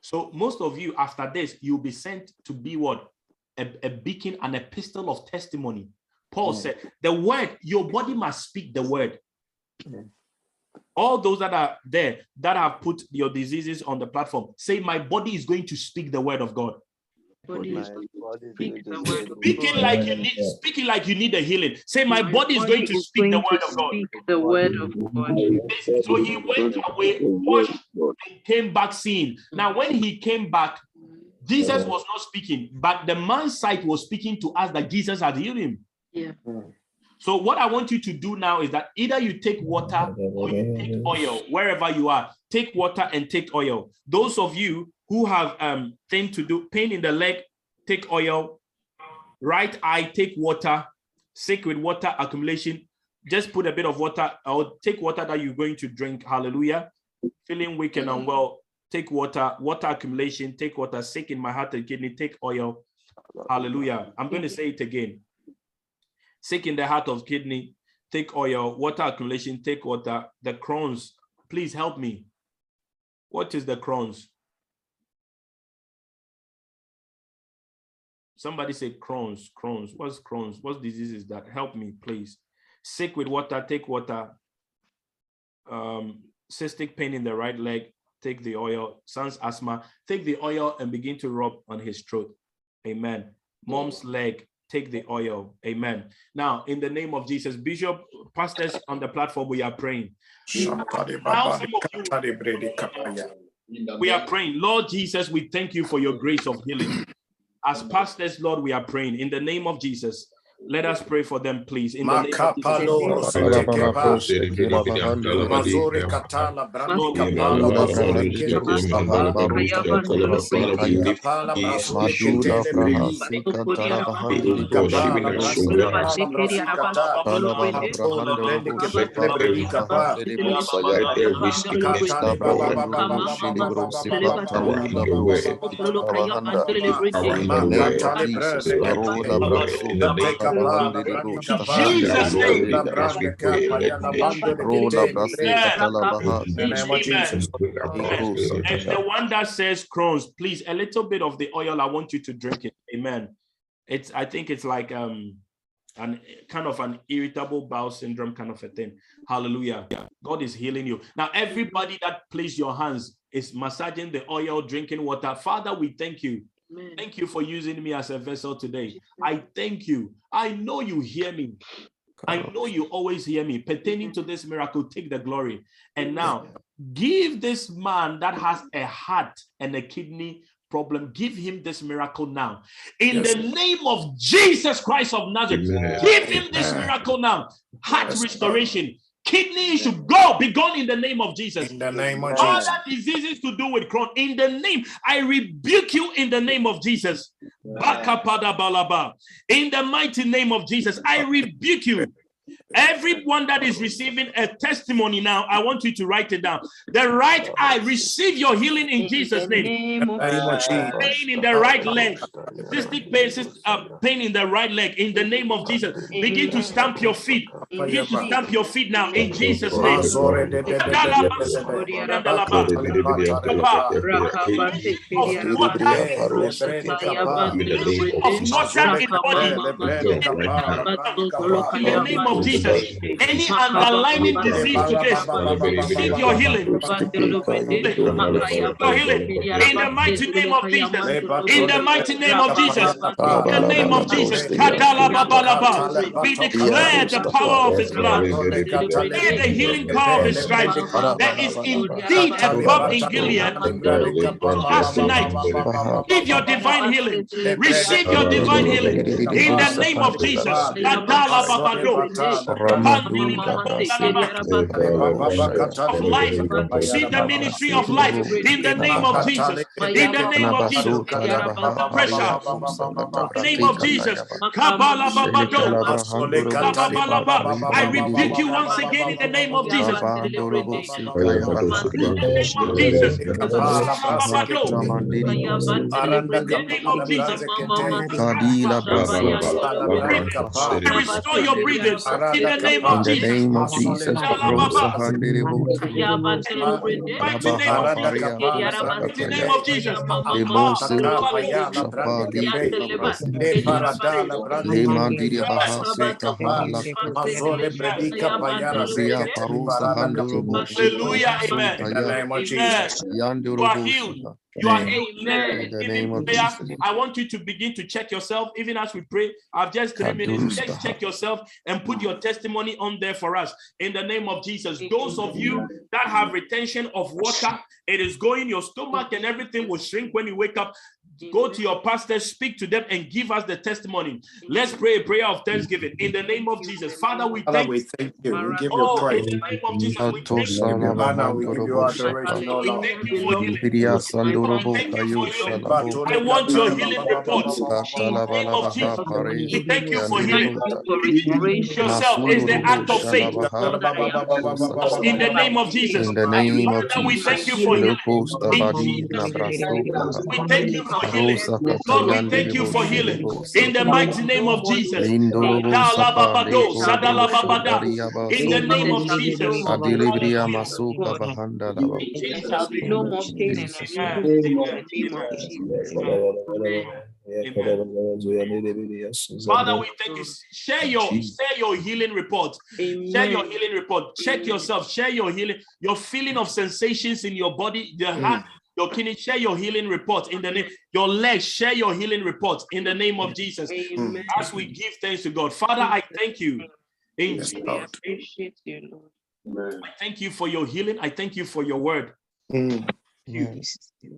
S1: So most of you, after this, you'll be sent to be what? A, a beacon, an epistle of testimony. Paul
S4: Mm.
S1: said, The word, your body must speak the word. All those that are there that have put your diseases on the platform, say, My body is going to speak the word of God. Speaking like you need, speaking like you need a healing. Say, My body is going to speak the word of God.
S2: Speak the word of God.
S1: So he went away, washed, and came back seeing. Now, when he came back, Jesus was not speaking, but the man's sight was speaking to us that Jesus had healed him.
S2: Yeah.
S1: So, what I want you to do now is that either you take water or you take oil wherever you are. Take water and take oil. Those of you who have um thing to do, pain in the leg, take oil. Right eye, take water. Sick with water accumulation, just put a bit of water or take water that you're going to drink. Hallelujah. Feeling weak and unwell, take water. Water accumulation, take water. Sick in my heart and kidney, take oil. Hallelujah. I'm going to say it again. Sick in the heart of kidney, take oil, water accumulation, take water. The crowns, please help me. What is the crowns? Somebody say Crohn's, Crohn's. What's Crohn's? What disease is that? Help me, please. Sick with water, take water. Um, cystic pain in the right leg, take the oil. Son's asthma, take the oil and begin to rub on his throat. Amen. Mom's leg, take the oil. Amen. Now, in the name of Jesus, Bishop, pastors on the platform, we are praying.
S6: Shantari
S1: Now,
S6: Baba,
S1: some of you-
S6: Katari Bredi Kapaya.
S1: We are praying, Lord Jesus, we thank you for your grace of healing. As pastors, Lord, we are praying in the name of Jesus. Let us pray for them, please. In the name of Jesus. And the one that says Crohn's, please, a little bit of the oil, I want you to drink it. Amen. It's, I think it's like um, an kind of an irritable bowel syndrome kind of a thing. Hallelujah. God is healing you. Now, everybody that place your hands is massaging the oil, drinking water. Father, we thank you Thank you for using me as a vessel today. I thank you. I know you hear me. I know you always hear me. Pertaining to this miracle, take the glory. And now, give this man that has a heart and a kidney problem, give him this miracle now. In
S6: Yes,
S1: the name of Jesus Christ of Nazareth,
S5: Amen.
S1: give him this miracle now. Heart
S6: Yes,
S1: restoration. Kidney should go, be gone in the name of Jesus.
S6: In the name of Jesus.
S1: Other diseases to do with Crohn, in the name, I rebuke you in the name of Jesus. Bakapada In the mighty name of Jesus, I rebuke you. Everyone that is receiving a testimony now, I want you to write it down. The right eye, receive your healing in Jesus' name. Pain in the right leg, cystic pain, uh, pain in the right leg, in the name of Jesus. Begin to stamp your feet. Begin to stamp your feet now in Jesus' name. Of. In the name of Jesus. Any underlying disease today, receive your healing. Your healing. In the mighty name of Jesus. In the mighty name of Jesus. In the name of Jesus. We declare the power of his blood. Declare the healing power of his stripes. There is indeed a balm in Gilead. Us tonight. Give your divine healing. Receive your divine healing. In the name of Jesus. Kadalababado. Of life. Receive the ministry of life. In the name of Jesus. In the name of Jesus. Pressure. In the name of Jesus. I rebuke you once again in the name of Jesus. In the name of Jesus. In the name of Jesus. I restore your breathing. In the name of Jesus. The name of Jesus. The name of Jesus.
S6: The name of Jesus.
S1: You are
S6: Amen.
S1: healed.
S3: In the name of
S1: Prayer.
S3: Jesus.
S1: I want you to begin to check yourself, even as we pray. I've just three minutes. Just check yourself and put your testimony on there for us. In the name of Jesus. Those of you that have retention of water, it is going, your stomach and everything will shrink when you wake up. Go to your pastor, speak to them, and give us the testimony. Let's pray a prayer of thanksgiving in the name of Jesus. Father, we
S6: Father,
S1: thank
S6: we
S1: you.
S6: thank you. We give you
S1: Oh, in
S6: praise.
S1: the name of Jesus, we thank you.
S6: We give you honor. We give you adoration,
S1: We thank you for healing.
S3: Viria Sandorobo,
S1: Thank you
S3: Kayo
S1: for healing.
S3: Shalabo,
S1: I want your healing report. In the name of Jesus. We thank you for healing.
S3: Yandiribota,
S2: for
S1: Begin to heal
S2: restoration.
S1: yourself. It's the act of faith. In the name of Jesus.
S3: In the name of
S1: Father, we thank you for healing.
S3: Loposta
S1: In
S3: Badi
S1: Jesus' name.
S3: Nabrasoka,
S1: We thank you for healing. Lord, we thank you for healing. In the mighty name of Jesus.
S3: Indorobo
S1: Dalababado,
S3: Sapa,
S1: Zadalababada.
S3: Leko,
S1: In the name of Jesus.
S3: Adilibria Masuka Bahanda Laba.
S2: There shall be no more pain.
S1: Amen.
S2: abuse in the name of Jesus.
S1: Father, we thank you. Share your share your healing report. Share your healing report. Check yourself. Share your healing, your feeling of sensations in your body, the
S3: Mm.
S1: Heart, your kidney. Share your healing report in the name. Your legs. Share your healing report in the name of Jesus.
S2: Amen.
S1: As we give thanks to God, Father, I thank you. In
S3: Yes,
S1: Jesus'
S2: We
S3: Lord.
S2: appreciate you, Lord.
S1: I thank you for your healing. I thank you for your word.
S3: Mm.
S1: You.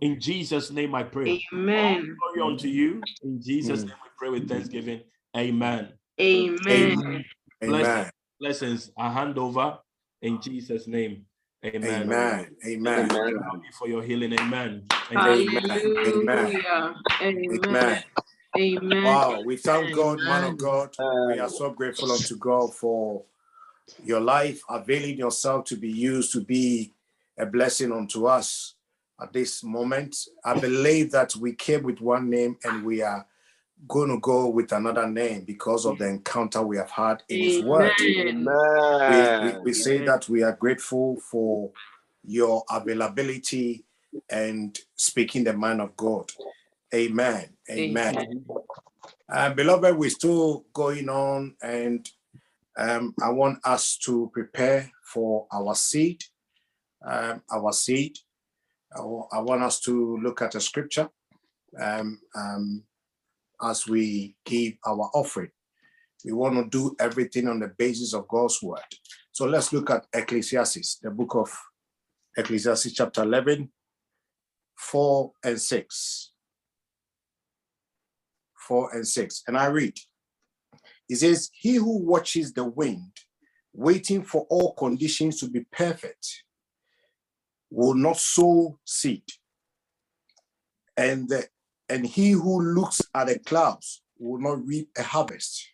S1: In Jesus' name, I pray.
S2: Amen.
S1: Glory unto you. In Jesus'
S3: Mm.
S1: name, we pray with thanksgiving. Amen.
S2: Amen.
S5: Amen.
S1: Blessings. I hand over in Jesus' name. Amen.
S5: Amen. Amen.
S1: Thank you for your healing. Amen. Amen.
S2: Hallelujah. Amen.
S5: Amen.
S2: Amen.
S5: Wow, we thank God, man of God. We are so grateful unto God for your life, availing yourself to be used to be a blessing unto us at this moment. I believe that we came with one name and we are going to go with another name because of the encounter we have had in His Word.
S2: Amen.
S5: We, we, we say that we are grateful for your availability and speaking the mind of God. Amen. Amen. Uh, beloved, we're still going on, and um, I want us to prepare for our seed. Um, our seed. I want us to look at a scripture um, um, as we give our offering. We want to do everything on the basis of God's word. So let's look at Ecclesiastes, the book of Ecclesiastes, chapter 11, 4 and 6. 4 and 6. And I read, it says, He who watches the wind, waiting for all conditions to be perfect, will not sow seed. And, the, and he who looks at the clouds will not reap a harvest.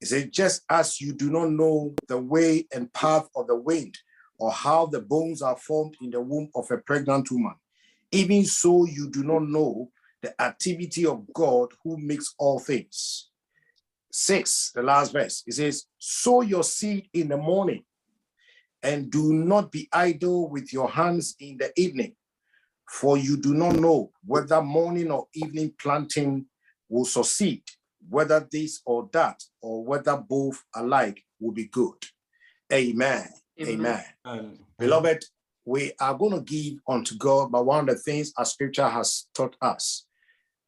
S5: He said, just as you do not know the way and path of the wind, or how the bones are formed in the womb of a pregnant woman, even so you do not know the activity of God who makes all things. Six, the last verse, it says, Sow your seed in the morning, and do not be idle with your hands in the evening, for you do not know whether morning or evening planting will succeed, whether this or that, or whether both alike will be good. Amen. Amen.
S1: Amen.
S5: Beloved, we are going to give unto God, but one of the things our scripture has taught us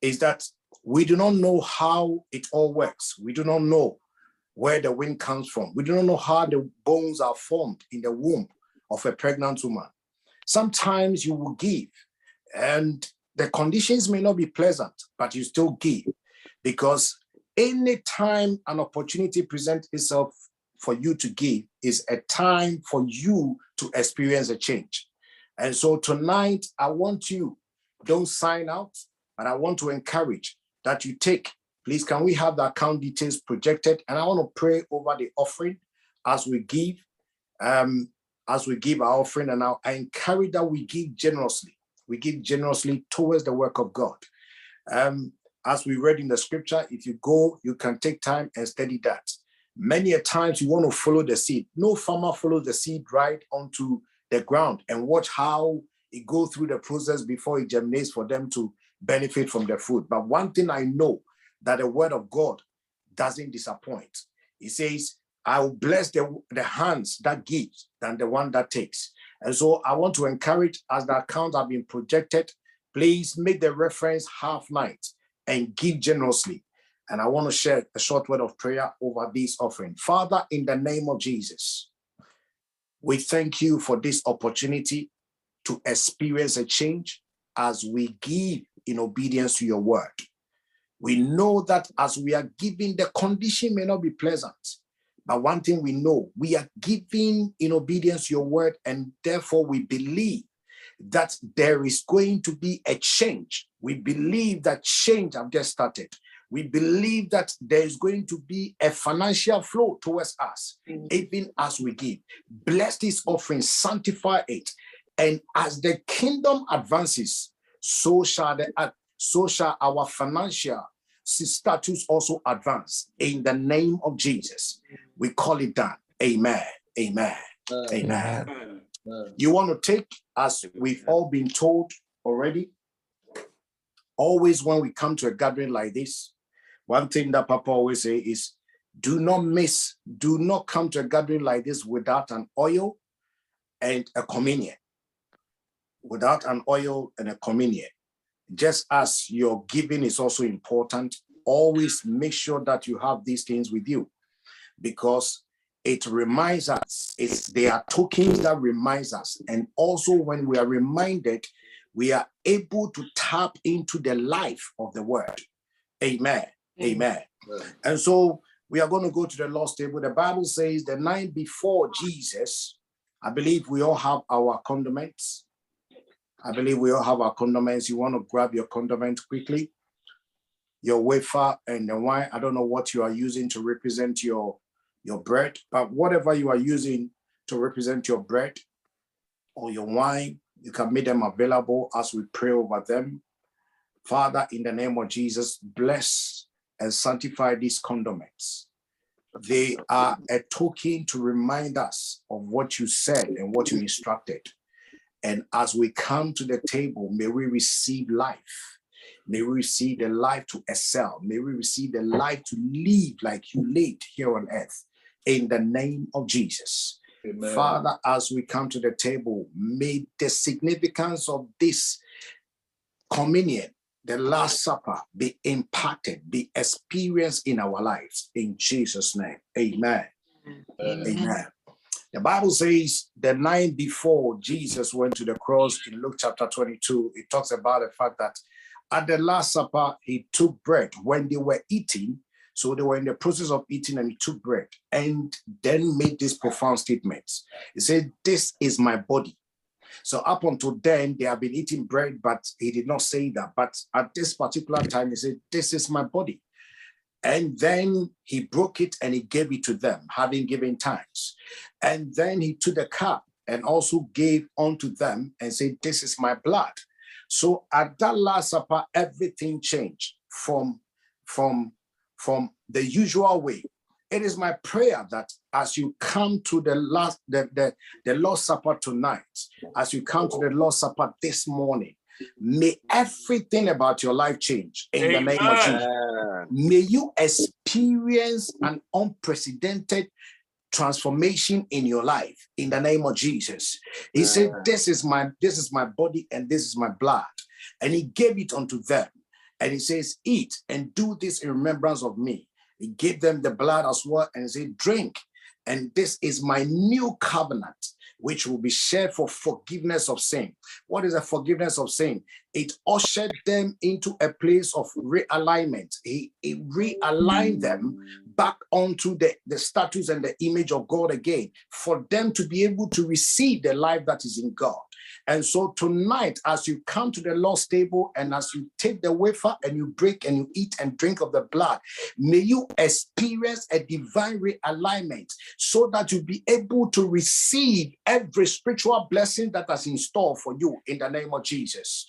S5: is that we do not know how it all works. We do not know where the wind comes from. We do not know how the bones are formed in the womb of a pregnant woman. Sometimes you will give, and the conditions may not be pleasant, but you still give because anytime an opportunity presents itself for you to give is a time for you to experience a change. And so tonight, I want you, don't sign out, but I want to encourage that you take. Please, can we have the account details projected? And I want to pray over the offering as we give, um, as we give our offering. And now I encourage that we give generously. We give generously towards the work of God. Um, as we read in the scripture, if you go, you can take time and study that. Many a times you want to follow the seed. No farmer follows the seed right onto the ground and watch how it go through the process before it germinates for them to benefit from the fruit. But one thing I know that the word of God doesn't disappoint. It says, I will bless the, the hands that gives than the one that takes. And so I want to encourage as the accounts have been projected, please make the reference half night and give generously. And I want to share a short word of prayer over this offering. Father, in the name of Jesus, we thank you for this opportunity to experience a change as we give in obedience to your word. We know that as we are giving, the condition may not be pleasant. But one thing we know, we are giving in obedience your word, and therefore we believe that there is going to be a change. We believe that change have just started. We believe that there is going to be a financial flow towards us, even as we give. Bless this offering, sanctify it. And as the kingdom advances, so shall the, uh, so shall our financial status also advance. In the name of Jesus, we call it done. Amen. Amen. Amen. You want to take, as we've all been told already, always when we come to a gathering like this, one thing that Papa always say is, do not miss, do not come to a gathering like this without an oil and a communion. Without an oil and a communion. Just as your giving is also important, always make sure that you have these things with you because it reminds us, it's they are tokens that reminds us. And also when we are reminded, we are able to tap into the life of the word. Amen. Amen. And so we are going to go to the Lord's table. The Bible says the night before Jesus, I believe we all have our condiments. I believe we all have our condiments. You want to grab your condiments quickly, your wafer and the wine. I don't know what you are using to represent your, your bread, but whatever you are using to represent your bread or your wine, you can make them available as we pray over them. Father, in the name of Jesus, bless and sanctify these condiments. They are a token to remind us of what you said and what you instructed. And as we come to the table, may we receive life. May we receive the life to excel. May we receive the life to live like you lived here on earth. In the name of Jesus.
S6: Amen.
S5: Father, as we come to the table, may the significance of this communion, the Last Supper, be impacted, be experienced in our lives. In Jesus' name, amen. Amen. The Bible says the night before Jesus went to the cross in Luke chapter 22, it talks about the fact that at the Last Supper, he took bread when they were eating. So they were in the process of eating and he took bread and then made these profound statements. He said, This is my body. So up until then, they have been eating bread, but he did not say that. But at this particular time, he said, This is my body. And then he broke it and he gave it to them, having given thanks. And then he took the cup and also gave unto them and said, This is my blood. So at that Last Supper, everything changed from, from, from the usual way. It is my prayer that as you come to the last the, the, the Lord's Supper tonight, as you come to the Lord's Supper this morning, may everything about your life change in the name of Jesus. May you experience an unprecedented transformation in your life in the name of Jesus. He said, This is my this is my body and this is my blood. And he gave it unto them. And he says, Eat and do this in remembrance of me. He gave them the blood as well and said, Drink. And this is my new covenant, which will be shared for forgiveness of sin. What is a forgiveness of sin? It ushered them into a place of realignment. He, he realigned them back onto the, the status and the image of God again for them to be able to receive the life that is in God. And so tonight, as you come to the Lord's table and as you take the wafer and you break and you eat and drink of the blood, may you experience a divine realignment so that you be able to receive every spiritual blessing that is in store for you in the name of Jesus.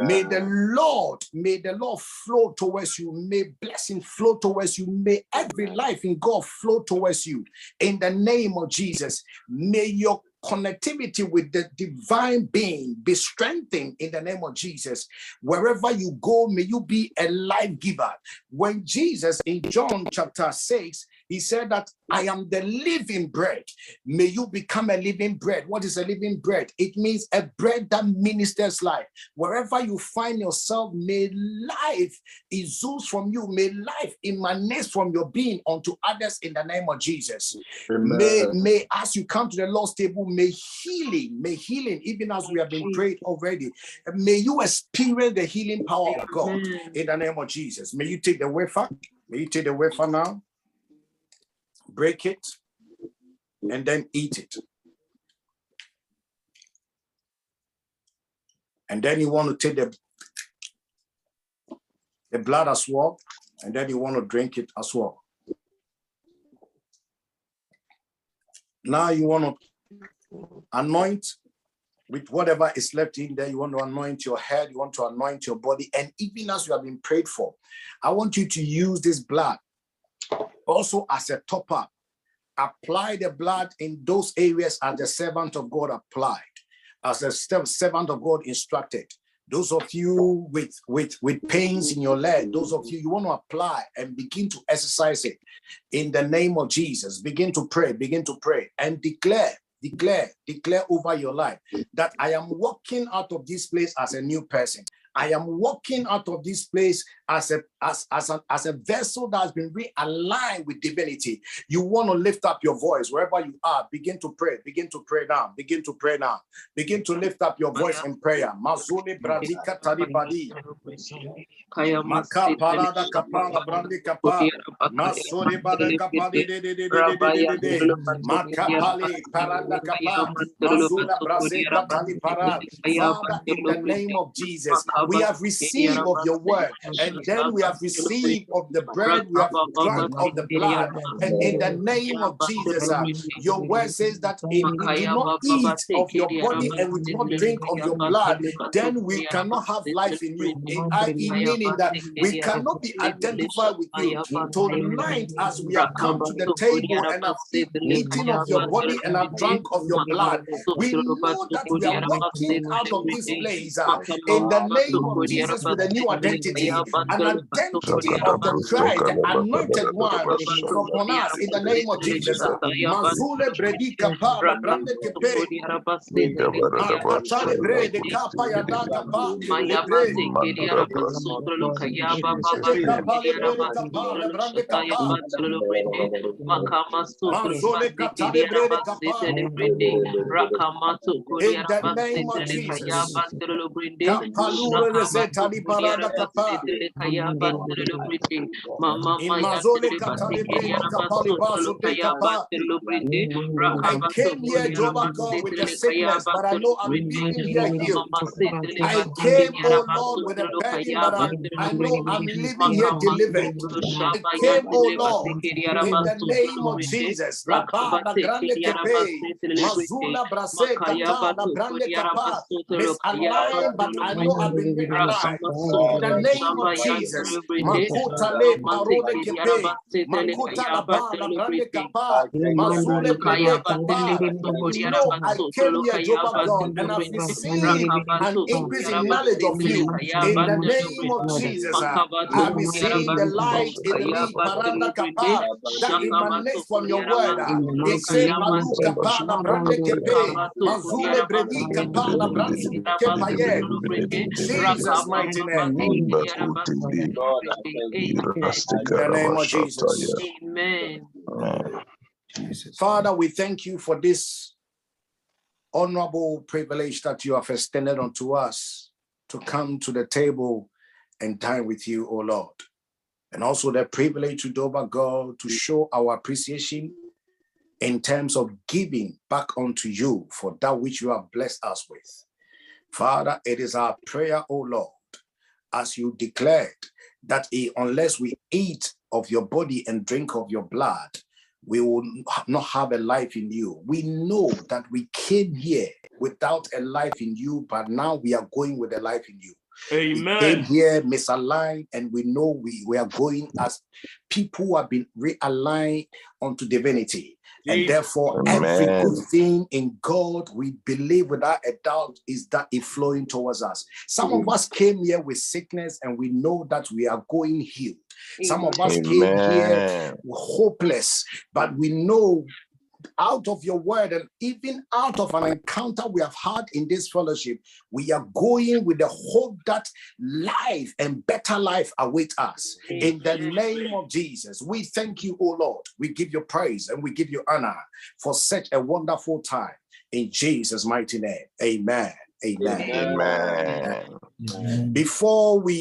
S5: May the Lord, may the Lord flow towards you. May blessing flow towards you. May every life in God flow towards you in the name of Jesus. May your connectivity with the divine being be strengthened in the name of Jesus. Wherever you go, may you be a life giver. When Jesus in John chapter 6, he said that I am the living bread. May you become a living bread. What is a living bread? It means a bread that ministers life. Wherever you find yourself, may life exude from you. May life emanate from your being unto others in the name of Jesus. May, may as you come to the Lord's table, may healing, may healing, even as we have been prayed already, may you experience the healing power of God in the name of Jesus. May you take the wafer. May you take the wafer now, break it, and then eat it. And then you want to take the, the blood as well, and then you want to drink it as well. Now you want to anoint with whatever is left in there. You want to anoint your head, you want to anoint your body, and even as you have been prayed for, I want you to use this blood also as a top up. Apply the blood in those areas as the servant of God applied, as the servant of God instructed. Those of you with with with pains in your leg, those of you you want to apply and begin to exercise it in the name of Jesus. Begin to pray, begin to pray and declare declare, declare over your life that I am walking out of this place as a new person. I am walking out of this place as a as as a, as a vessel that's been realigned with divinity you want to lift up your voice wherever you are. Begin to pray begin to pray now begin to pray now. Begin to lift up your voice in prayer. Bradika kapala kapala de de de de de de in the name of Jesus, we have received of your word and then we have received of the bread, we have drunk of the blood. And in the name of Jesus, uh, your word says that if we do not eat of your body and we do not drink of your blood, then we cannot have life in you. In, meaning that we cannot be identified with you. Tonight, as we have come to the table and have eaten of your body and have drunk of your blood, we know that we are walking out of this place uh, in the name of Jesus with a new identity, an identity of the Christ, the anointed one upon us in the name of Jesus. Mazule bredi kapa brande kepe. Akachale brede kapa ya da kapa lebre. Kapa lebre kapa lebrande kapa. Manzole katale brede kapa. In the name of Jesus. Kapalure reseta li parada kapa. Imazole katale brede kapa baso te kapa. I came here, Jehovah God, with a sickness, but I know I'm here healed. I came, oh Lord, with a burden, but I, I know I'm leaving here delivered. I came, oh Lord, in the name of Jesus. Rapa, grande kepe, mazula brase kata, grande kapa, misaligned, but I know I've been realigned. In the name of Jesus. Makuta le marone kepe, makuta la ba, la grande kapa, mazule brede kapa. You know, I came here, Jehovah God, and I've received an increase in knowledge of you. In the name of Jesus, I receive the light in the lead paranda kapa that emanates from your word. It says, Malu kapa na brande kepe, mazule bredi kapa na brande kepaye. In Jesus' mighty name. In the name of Jesus.
S2: Amen.
S5: Father, we thank you for this honorable privilege that you have extended unto us to come to the table and dine with you, O Lord. And also the privilege to do over God to show our appreciation in terms of giving back unto you for that which you have blessed us with. Father, it is our prayer, O Lord, as you declared that unless we eat of your body and drink of your blood, we will not have a life in you. We know that we came here without a life in you, but now we are going with a life in you.
S1: Amen.
S5: We came here misaligned, and we know we, we are going as people who have been realigned unto divinity. And therefore, every good thing in God we believe without a doubt is that it flowing towards us. Some of us came here with sickness, and we know that we are going healed. Some of us came here hopeless, but we know out of your word and even out of an encounter we have had in this fellowship, we are going with the hope that life and better life await us. In the name of Jesus, we thank you, O Lord. We give you praise and we give you honor for such a wonderful time. In Jesus' mighty name, amen. Amen.
S3: Amen.
S5: Before we